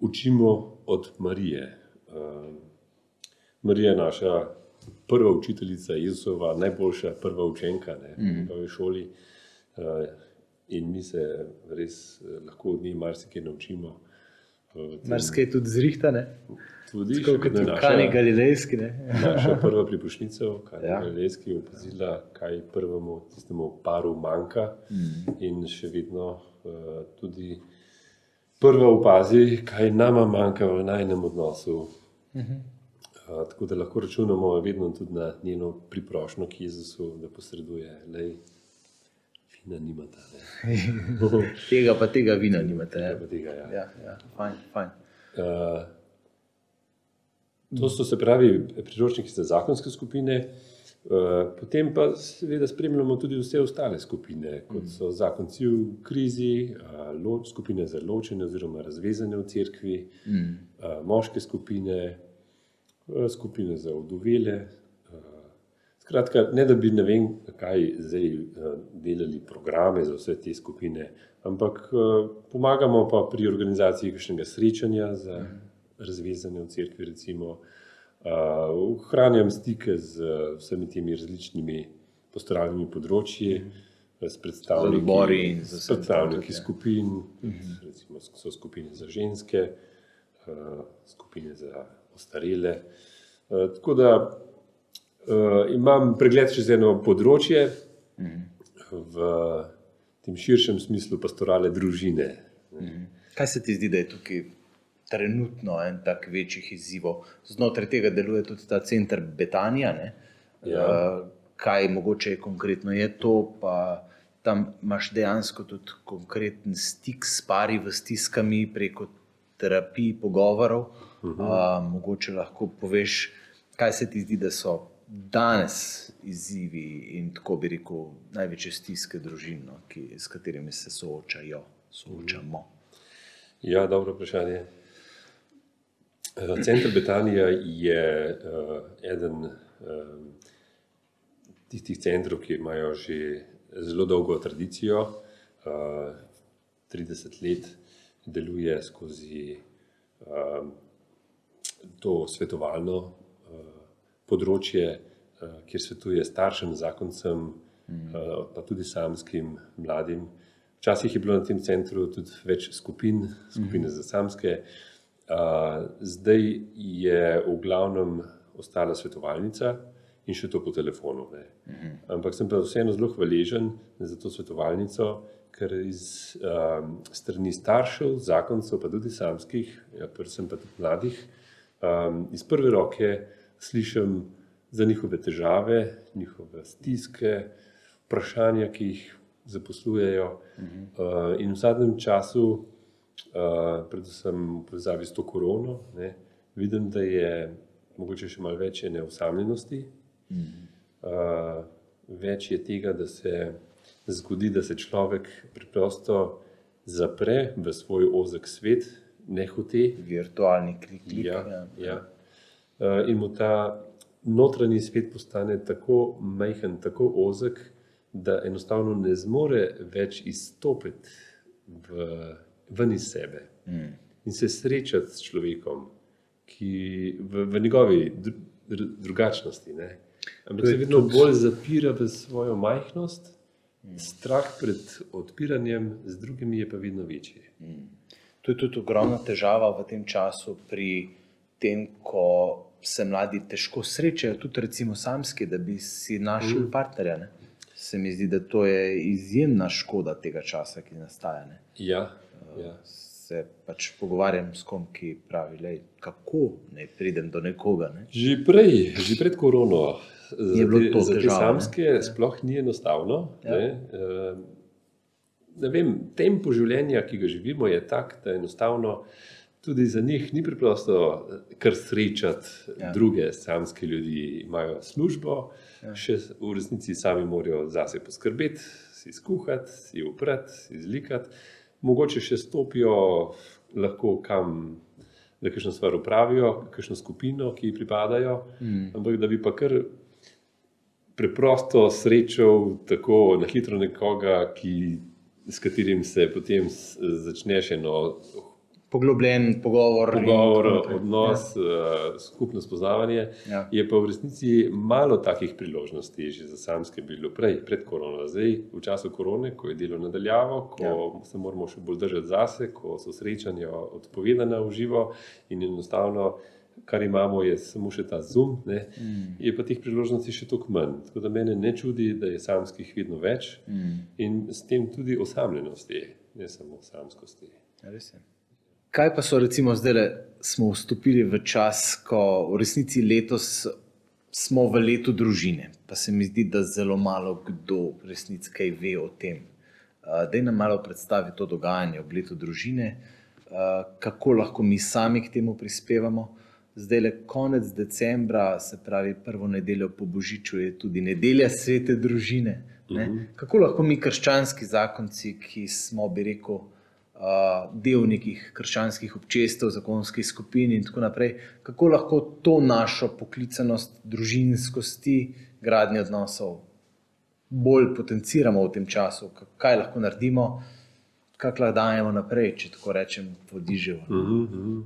učimo od Marije. Uh, Marija je naša prva učiteljica, Jezusova, najboljša prva učenka ne, -huh. v njegovi šoli. Uh, in mi se res lahko od nje marsikaj naučimo. Marsikaj tudi zrihtane. Tudi kot Kani Galilejski. Ne? Naša prva pripušnica, Kani ja. Galilejski, je opazila, kaj prvemu tistemu paru manjka mm. in še vedno uh, tudi prva opazi, kaj nama manjka v najnem odnosu. Mm -hmm. uh, tako da lahko računamo vedno tudi na njeno priprošnjo k Jezusu, da posreduje. Lej, vina nimate. *laughs* tega pa tega vina nimate. Tega pa tega, ja. Ja, ja. Fajn, fajn. Uh, to so se pravi priročniki za zakonske skupine. Uh, potem pa seveda spremljamo tudi vse ostale skupine, kot so zakonci v krizi, uh, loč, skupine za ločene oziroma razvezane v cerkvi, mm. uh, moške skupine, uh, skupine za oduvele, Skratka, ne da bi ne vem, kaj zdaj eh, delali programe za vse te skupine, ampak eh, pomagamo pa pri organizaciji kakšnega srečanja za razvezanje v cerkvi, recimo, eh, ohranjam stike z vsemi temi različnimi postoralnimi področji, s predstavniki, s predstavniki skupin, mhm. recimo so skupine za ženske, skupine za ostarele. Tako da Uh, imam pregled čez eno področje, mm. v tem širšem smislu pastorale družine. Mm. Kaj se ti zdi, da je tukaj trenutno en tak večjih izzivov? Znotraj tega deluje tudi ta center Betanija. Ja. Uh, kaj mogoče konkretno je to, pa tam imaš dejansko tudi konkreten stik s pari v stiskami preko terapij, pogovorov. Uh -huh. uh, mogoče lahko poveš, kaj se ti zdi, da so danes izzivi in tako bi rekel, največje stiske družin, no, ki, s katerimi se soočajo, soočamo? Ja, dobro vprašanje. Eh, Center Betanija je uh, eden uh, tistih centrov, ki imajo že zelo dolgo tradicijo, uh, 30 let deluje skozi uh, to svetovalno področje, eh, kjer svetuje staršem, zakoncem, eh, pa tudi samskim mladim. Včasih je bilo na tem centru tudi več skupin, skupine za samske, zdaj je v glavnem ostala svetovalnica in še to po telefonu. Ne. Ampak sem pa vseeno zelo hvaležen za to svetovalnico, ker iz um, strani staršev, zakoncev, pa tudi samskih, ja, predvsem pa tudi mladih, um, iz prve roke slišim za njihove težave, njihove stiske, vprašanja, ki jih zaposlujejo. Uh -huh. uh, in v zadnjem času, uh, predvsem v povezavi s to korono, ne, vidim, da je mogoče še malo več neosamljenosti, uh -huh. uh, več je tega, da se zgodi, da se človek preprosto zapre v svoj ozek svet, ne hote. Virtualni klik. Ja, ja. Ja. Eh, in mu ta notranji svet postane tako majhen, tako ozek, da enostavno ne zmore več izstopiti v, ven iz sebe. Mm. in se srečati s človekom, ki v, v njegovi dru, dru, drugačnosti. Ne? Ampak se vedno bolj zapira v svojo majhnost, mm. strah pred odpiranjem z drugimi je pa vedno večji. Mm. To je tudi ogromna težava v tem času, pri tem, ko se mladi težko srečajo, tudi recimo samski, da bi si našli mm. partnerja. Ne? Se mi zdi, da to je izjemna škoda tega časa, ki nastaja. Ne? Ja, ja. Se pač pogovarjam s kom, ki pravi, lej, kako naj pridem do nekoga. Ne? Že prej, že pred korono, je bilo to za te samske, ne? sploh ni enostavno. Ja. Ne? Uh, ne vem, tempo življenja, ki ga živimo, je tak, da enostavno tudi za njih ni preprosto eh, kar srečati ja. druge samske ljudi. Imajo službo, ja. še v resnici sami morajo zase poskrbeti, si skuhati, si uprati, si izlikati. Mogoče še stopijo lahko kam. Da kakšno stvar upravijo, kakšno skupino, ki ji pripadajo, mm. ampak da bi pa kar preprosto srečal tako na hitro nekoga, ki s katerim se potem začneš eno poglobljen pogovor, pogovor odnos, ja. skupno spoznavanje. Ja. Je pa v resnici malo takih priložnosti, že za samske bilo prej, pred korono. Zdaj, v času korone, ko je delo nadaljavo, ko ja. se moramo še bolj držati zase, ko so srečanja odpovedana v živo in enostavno kar imamo, je samo še ta zoom, mm. je pa teh priložnosti še toliko manj. Tako da mene ne čudi, da je samskih vedno več mm. in s tem tudi osamljenosti, ne samo samskosti. Ja, Kaj pa so, recimo, zdaj, da smo vstopili v čas, ko v resnici letos smo v letu družine, pa se mi zdi, da zelo malo kdo resnici kaj ve o tem. Da je nam malo predstaviti to dogajanje v letu družine, kako lahko mi sami k temu prispevamo zdaj le konec decembra, se pravi prvo nedeljo po Božiču, je tudi nedelja svete družine. Uh mhm. -huh. Kako lahko mi, krščanski zakonci, ki smo, bi rekel, del nekih krščanskih občestev, zakonskih skupin in tako naprej, kako lahko to našo poklicanost, družinskosti, gradnje odnosov bolj potenciramo v tem času, kaj lahko naredimo, kaj lahko dajemo naprej, če tako rečem, vodiževo. Uh -huh. Mhm.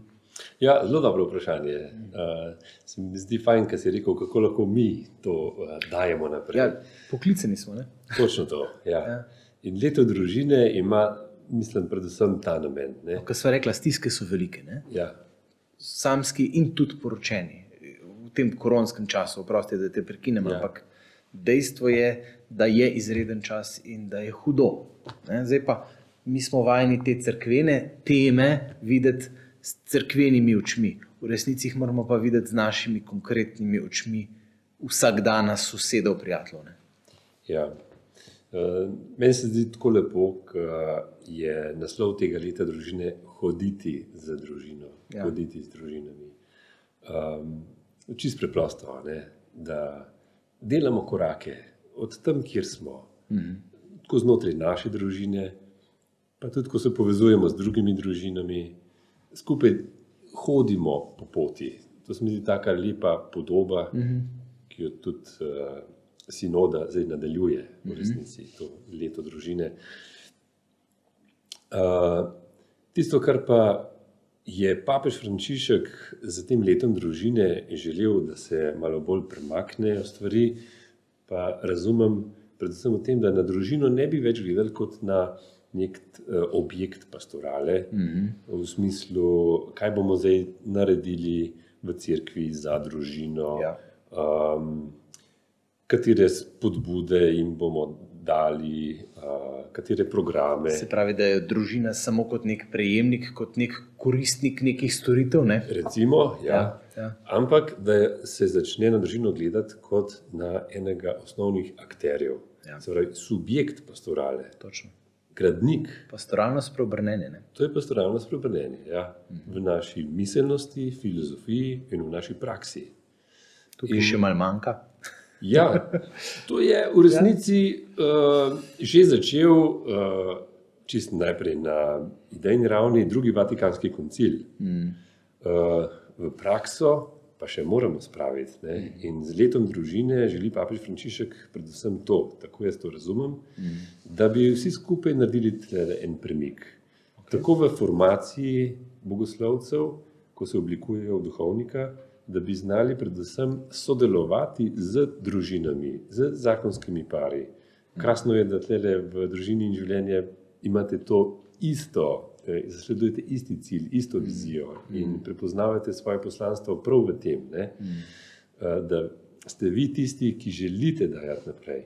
Ja, zelo dobro vprašanje. Uh, se mi zdi fajn, kar si rekel, kako lahko mi to uh, dajemo naprej. Ja, poklicani smo. Ne? Točno to. Ja. Ja. In leto družine ima, mislim, predvsem ta namen. Kot smo rekli, stiske so velike. Ja. Samski in tudi poročeni v tem koronskem času, oprosti, da te prekinem. Ja. Ampak dejstvo je, da je izreden čas in da je hudo. Ne? Zdaj pa mi smo vajeni te crkvene teme videti s crkvenimi očmi, v resnici jih moramo pa videti z našimi konkretnimi očmi, vsak dan, sosedov, prijateljev. Ja. Uh, meni se zdi tako lepo, da je naslov tega leta družine hoditi za družino, ja. hoditi z družinami. Um, čist preprosto, ne? da delamo korake od tam, kjer smo, -hmm. tako znotraj naše družine, pa tudi, ko se povezujemo z drugimi družinami skupaj hodimo po poti. To se mi zdi tako lepa podoba, -hmm. ki jo tudi uh, sinoda zdaj nadaljuje, v mhm. resnici, to leto družine. Uh, tisto, kar pa je papež Frančišek za tem letom družine želel, da se malo bolj premaknejo stvari, pa razumem predvsem v tem, da na družino ne bi več gledali kot na nek uh, objekt pastorale, mm -hmm. v smislu, kaj bomo zdaj naredili v cerkvi za družino, ja. um, katere spodbude jim bomo dali, uh, katere programe. Se pravi, da je družina samo kot nek prejemnik, kot nek koristnik nekih storitev. Ne? Recimo, ja. Ja, ja. Ampak da se začne na družino gledati kot na enega osnovnih akterjev. Ja. Pravi, subjekt pastorale. Točno gradnik. Pastoralno spreobrnenje. To je pastoralno spreobrnenje ja. v naši miselnosti, filozofiji in v naši praksi. Tukaj in, še malo manjka. Ja, to je v resnici ja. uh, že začel uh, čist najprej na idejni ravni, drugi Vatikanski koncil. Mm. Uh, v prakso pa še moramo spraviti. Ne? In z letom družine želi papež Frančišek predvsem to, tako jaz to razumem, da bi vsi skupaj naredili en premik. Okay. Tako v formaciji bogoslovcev, ko se oblikujejo v duhovnika, da bi znali predvsem sodelovati z družinami, z zakonskimi pari. Krasno je, da tle v družini in življenje imate to isto, eh, zasledujete isti cilj, isto vizijo in prepoznavate svoje poslanstvo prav v tem, ne? Eh, da ste vi tisti, ki želite dajati naprej.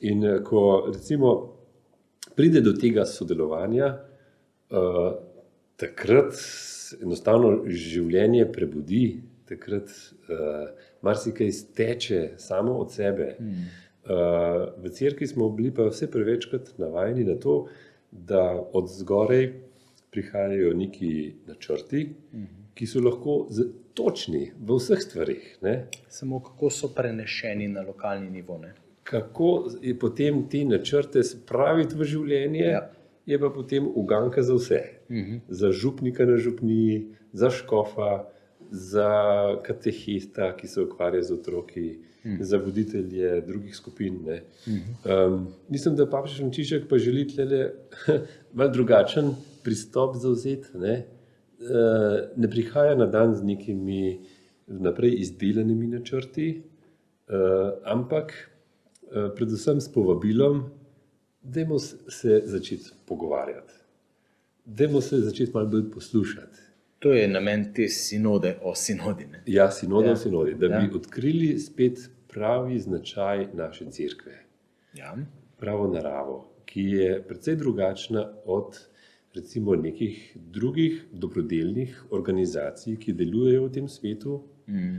In eh, ko recimo pride do tega sodelovanja, takrat enostavno življenje prebudi, takrat marsikaj steče samo od sebe. V cerkvi smo bili pa vse prevečkrat navajeni na to, da od zgoraj prihajajo neki načrti, ki so lahko točni v vseh stvarih. Ne? Samo kako so prenešeni na lokalni nivo. Ne? Kako je potem te načrte spraviti v življenje, ja. je pa potem uganka za vse. Uh mhm. -huh. Za župnika na župniji, za škofa, za katehista, ki se ukvarja z otroki, hmm. za voditelje drugih skupin. Um, mislim, da Papež Frančišek pa želi tle *laughs* malo drugačen pristop zauzeti. Ne? Uh, ne prihaja na dan z nekimi naprej izdelanimi načrti, uh, ampak uh, predvsem s povabilom, da se začeti pogovarjati, da se začeti malo bolj poslušati. To je namen te sinode o sinodi. Ne? Ja, sinode ja. o sinodi, da ja. bi odkrili spet pravi značaj naše crkve. Ja. Pravo naravo, ki je precej drugačna od recimo nekih drugih dobrodelnih organizacij, ki delujejo v tem svetu mm.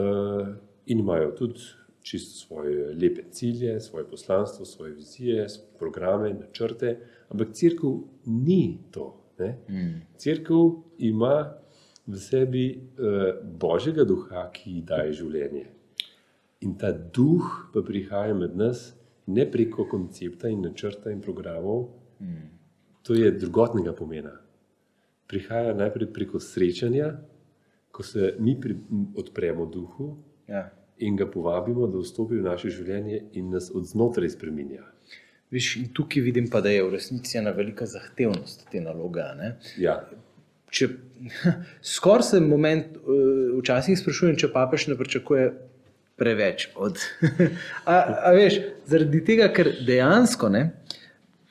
uh, in imajo tudi čisto svoje lepe cilje, svoje poslanstvo, svoje vizije, svoje programe, načrte, ampak crkva ni to. Mm. Cerkev ima v sebi uh, božjega duha, ki ji daje življenje. In ta duh pa prihaja med nas ne preko koncepta in načrta in programov, mm. to je drugotnega pomena. Prihaja najprej preko srečanja, ko se mi pri, odpremo duhu ja. in ga povabimo, da vstopi v naše življenje in nas od znotraj spremenja. Viš, tukaj vidim pa, da je v resnici ena velika zahtevnost te naloge. Ja. Skoraj se moment, eh, včasih sprašujem, če papež ne pričakuje preveč. Od, *laughs* a, a veš, zaradi tega, ker dejansko ne,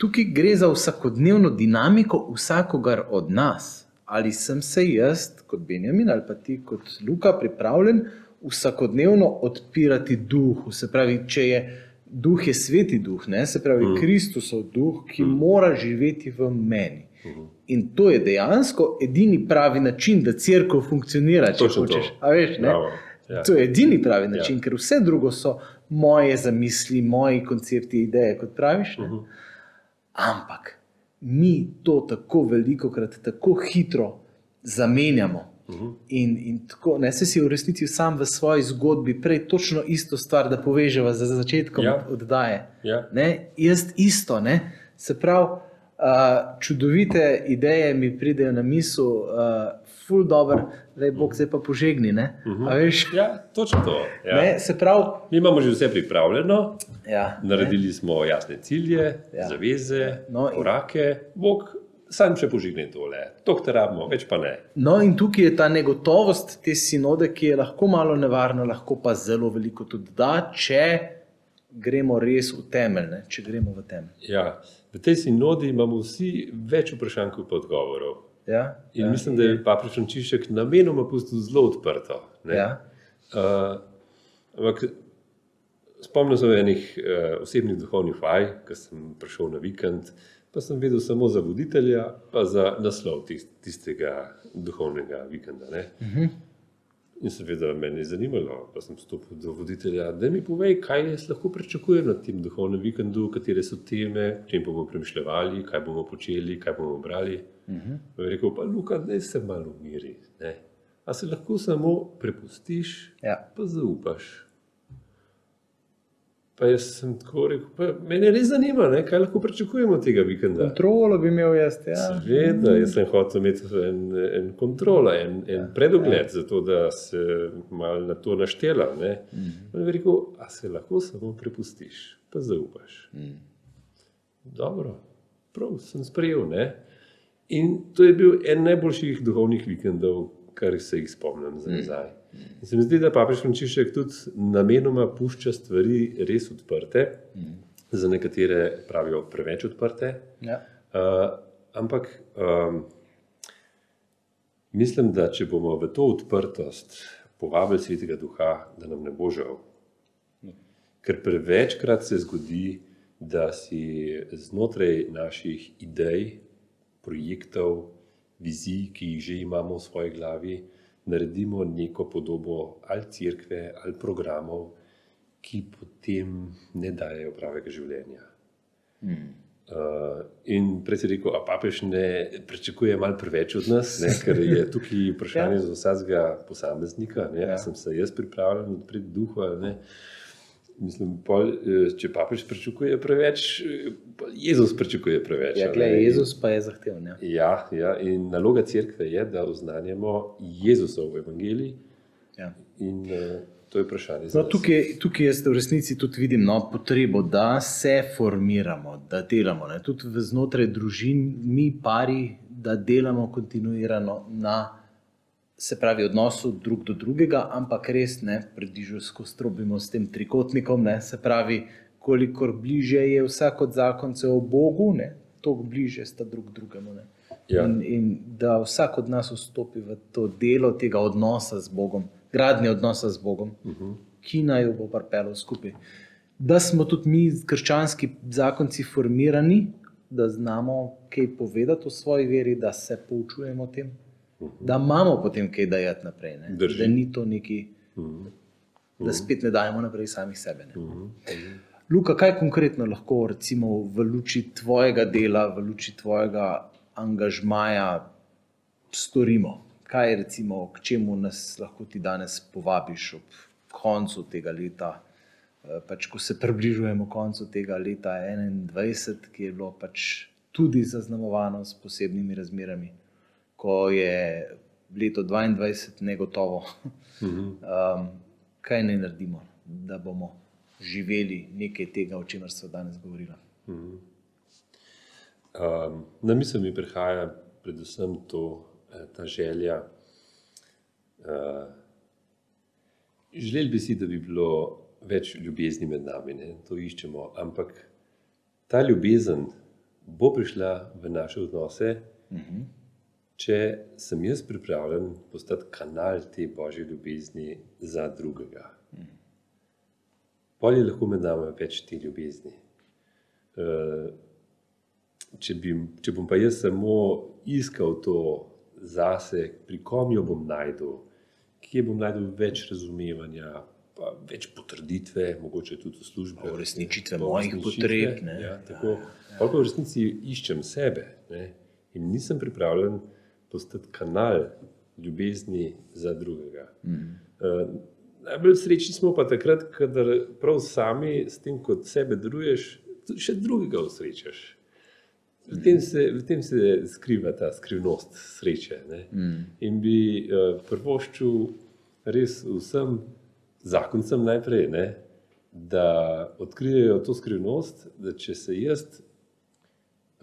tukaj gre za vsakodnevno dinamiko vsakogar od nas. Ali sem se jaz, kot Benjamin, ali pa ti, kot Luka, pripravljen vsakodnevno odpirati duh, se pravi, če je duh je sveti duh, ne? se pravi, mm. Kristusov duh, ki mm. mora živeti v meni. Mm. In to je dejansko edini pravi način, da crkva funkcionira, če hočeš. Veš, ja. To je edini pravi način, ja. ker vse drugo so moje zamisli, moji koncepti, ideje, kot praviš. Mm -hmm. Ampak mi to tako veliko krat, tako hitro zamenjamo. In, in tako, ne se si v resnici sam v svoji zgodbi prej točno isto stvar, da poveževa za začetkom ja. oddaje. Ja. Ne, jaz isto, ne? se pravi, uh, čudovite ideje mi pridejo na misel, uh, ful dobro, da je Bog zdaj pa požegni. Uh mhm. -huh. Ja, točno to. Ja. Ne, se pravi, mi imamo že vse pripravljeno, ja, naredili ne? smo jasne cilje, ja. zaveze, no, korake, Bog sam še požigne tole, to, rabimo, več pa ne. No, in tukaj je ta negotovost te sinode, ki je lahko malo nevarna, lahko pa zelo veliko tudi da, če gremo res v temelj. Če gremo v temelj. Ja, v tej sinodi imamo vsi več vprašanj kot odgovorov. Ja, in ja, mislim, da je papež Frančišek namenoma pustil zelo odprto. Ja. Uh, ampak spomnim se enih uh, osebnih duhovnih vaj, ko sem prišel na vikend pa sem videl samo za voditelja, pa za naslov tistega duhovnega vikenda. Uh mhm. -huh. In seveda me je zanimalo, pa sem stopil do voditelja, da mi povej, kaj jaz lahko pričakujem na tem duhovnem vikendu, katere so teme, čem bomo premišljali, kaj bomo počeli, kaj bomo brali. Uh -huh. Je rekel pa, Luka, da se malo umiri. A se lahko samo prepustiš, ja. pa zaupaš. Pa jaz sem tako rekel, pa me res zanima, ne, kaj lahko pričakujemo tega vikenda. Kontrolo bi imel jaz. Ja. Seveda, jaz sem hotel imeti en, en kontrolo, en, en ja, predogled, ja. zato da se malo na to naštela. Mm. Rekel, a se lahko samo prepustiš, pa zaupaš. Mm. Dobro, prav sem sprejel. Ne? In to je bil en najboljših duhovnih vikendov, kar se jih spomnim za nazaj. In se mi zdi, da papež Frančišek tudi namenoma pušča stvari res odprte, za nekatere pravijo preveč odprte. Ja. Uh, ampak um, mislim, da če bomo v to odprtost povabili svetega duha, da nam ne bo žal. Ker prevečkrat se zgodi, da si znotraj naših idej, projektov, vizij, ki jih že imamo v svoji glavi, naredimo neko podobo ali cerkve ali programov, ki potem ne dajo pravega življenja. Mm. Uh, in prej si rekel, da papež ne pričakuje malo preveč od nas, ne, ker je tukaj vprašanje za vsakega posameznika. Ne, ja. Sem se jaz pripravljen odpreti duhu ali ne. Mislim, pol, če papež pričakuje preveč, Jezus pričakuje preveč. Ja, gled, Jezus pa je zahteven. Ja. Ja, ja, in naloga crkve je, da oznanjamo Jezusov evangelij. Ja. In, uh, To je vprašanje. No, tukaj, tukaj jaz v resnici tudi vidim no, potrebo, da se formiramo, da delamo. Ne. Tudi znotraj družin, mi, pari, da delamo kontinuirano na se pravi, odnosu drug do drugega, ampak res ne predižu skozi trobimo s tem trikotnikom. Ne, se pravi, kolikor bliže je vsak od zakoncev o Bogu, toliko bliže sta drug drugemu. Ja. In, in da vsak od nas vstopi v to delo tega odnosa z Bogom gradnje odnosa z Bogom, uh -huh. ki naj jo bo pripeljal skupaj. Da smo tudi mi, krščanski zakonci, formirani, da znamo kaj povedati o svoji veri, da se poučujemo o tem. Da imamo potem kaj dajati naprej. Ne? Da ni to neki, uh -huh. da spet ne dajemo naprej samih sebe. Uh -huh. Luka, kaj konkretno lahko recimo, v luči tvojega dela, v luči tvojega angažmaja storimo? kaj recimo, k čemu nas lahko ti danes povabiš ob koncu tega leta, eh, pač, ko se približujemo koncu tega leta 2021, ki je bilo pač tudi zaznamovano s posebnimi razmerami, ko je leto 2022 negotovo. Um, kaj naj naredimo, da bomo živeli nekaj tega, o čemer smo danes govorili? Um, na misel mi prihaja predvsem to, Eh, ta želja. Uh, želeli bi si, da bi bilo več ljubezni med nami, ne? to iščemo, ampak ta ljubezen bo prišla v naše odnose, uh mhm. -huh. Če sem jaz pripravljen postati kanal te božje ljubezni za drugega. Uh -huh. Pol je lahko med nami več te ljubezni. Uh, če, bi, če bom pa jaz samo iskal to, zase, pri kom jo bom najdel, kje bom najdel več razumevanja, več potrditve, mogoče tudi službe. Uresničitve mojih potreb. Ja, tako, ja, ja. V resnici iščem sebe ne? in nisem pripravljen postati kanal ljubezni za drugega. Mm. Uh, najbolj srečni smo pa takrat, kadar prav sami s tem, kot sebe deluješ, še drugega usrečaš. V tem, se, v tem se skriva ta skrivnost sreče. Mm. In bi uh, prvoščil res vsem zakoncem najprej, ne, da odkrijejo to skrivnost, da če se jaz,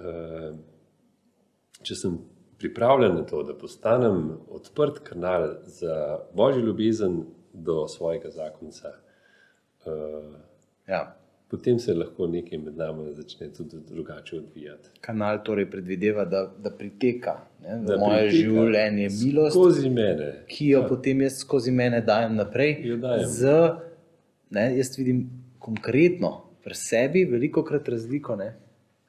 uh, če sem pripravljen na to, da postanem odprt kanal za božjo ljubezen do svojega zakonca. Uh, ja potem se lahko nekaj med nami začne tudi drugače odvijati. Kanal torej predvideva, da, da priteka ne, da moje priteka življenje, milost, mene, ki jo ja. potem jaz skozi mene dajem naprej. Dajem. Z, ne, jaz vidim konkretno pri sebi veliko krat razliko. Ne,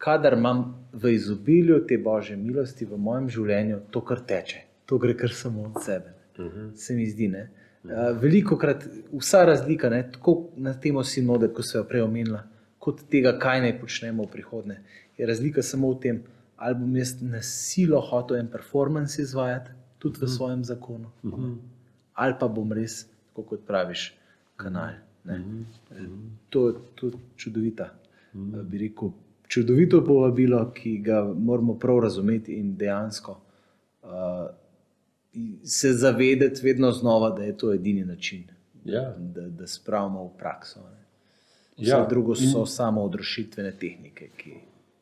kadar imam v izobilju te božje milosti v mojem življenju, to kar teče, to gre kar samo od sebe. Uh mhm. -huh. Se mi zdi. Ne. Uh, veliko krat vsa razlika, ne, tako na tem sinode, kot se je prej omenila, kot tega, kaj naj počnemo v prihodnje, je razlika samo v tem, ali bom jaz na silo hotel en performance izvajati, tudi v mhm. svojem zakonu, uh mhm. -huh. ali pa bom res, kot praviš, kanal. Uh -huh. To je čudovita. Uh -huh. Bi rekel, čudovito povabilo, ki ga moramo prav razumeti in dejansko. Uh, se zavedati vedno znova, da je to edini način, ja. da, da spravimo v prakso. Ne. Vse ja. drugo so in... samo odrešitvene tehnike. Ki...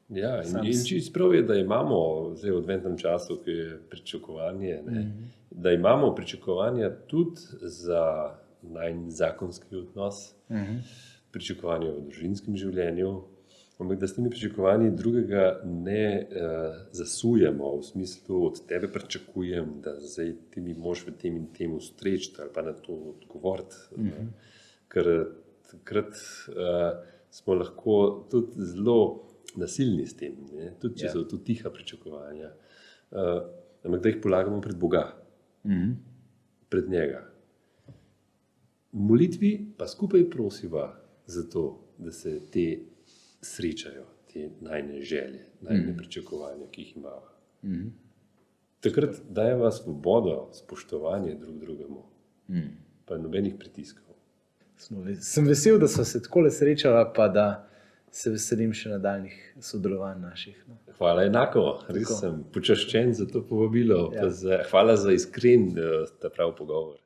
Ja, in, in čisto prav je, da imamo zdaj v adventnem času, ki je pričakovanje, ne, mm -hmm. da imamo pričakovanja tudi za najn zakonski odnos, mm -hmm. pričakovanja v družinskem življenju, ampak da s temi pričakovanji drugega ne uh, zasujemo, v smislu od tebe pričakujem, da zdaj ti mi moš v tem in tem ustreči ali pa na to odgovoriti. Mm -hmm. Ker takrat uh, smo lahko tudi zelo nasilni s tem, ne? tudi če Ja. so to tiha pričakovanja. Uh, ampak da jih polagamo pred Boga, Mhm. pred njega. V molitvi pa skupaj prosiva za to, da se te srečajo, te najne želje, najne pričakovanja, ki jih imamo. Mhm. Takrat dajeva svobodo, spoštovanje drug drugemu, Mhm. pa nobenih pritiskov. Sem vesel, da smo se tako srečala, pa da se veselim še nadaljnih sodelovanj naših. No. Hvala, enako, res Tako. sem počaščen za to povabilo. Ja. Za, hvala za iskren, eh, prav pogovor.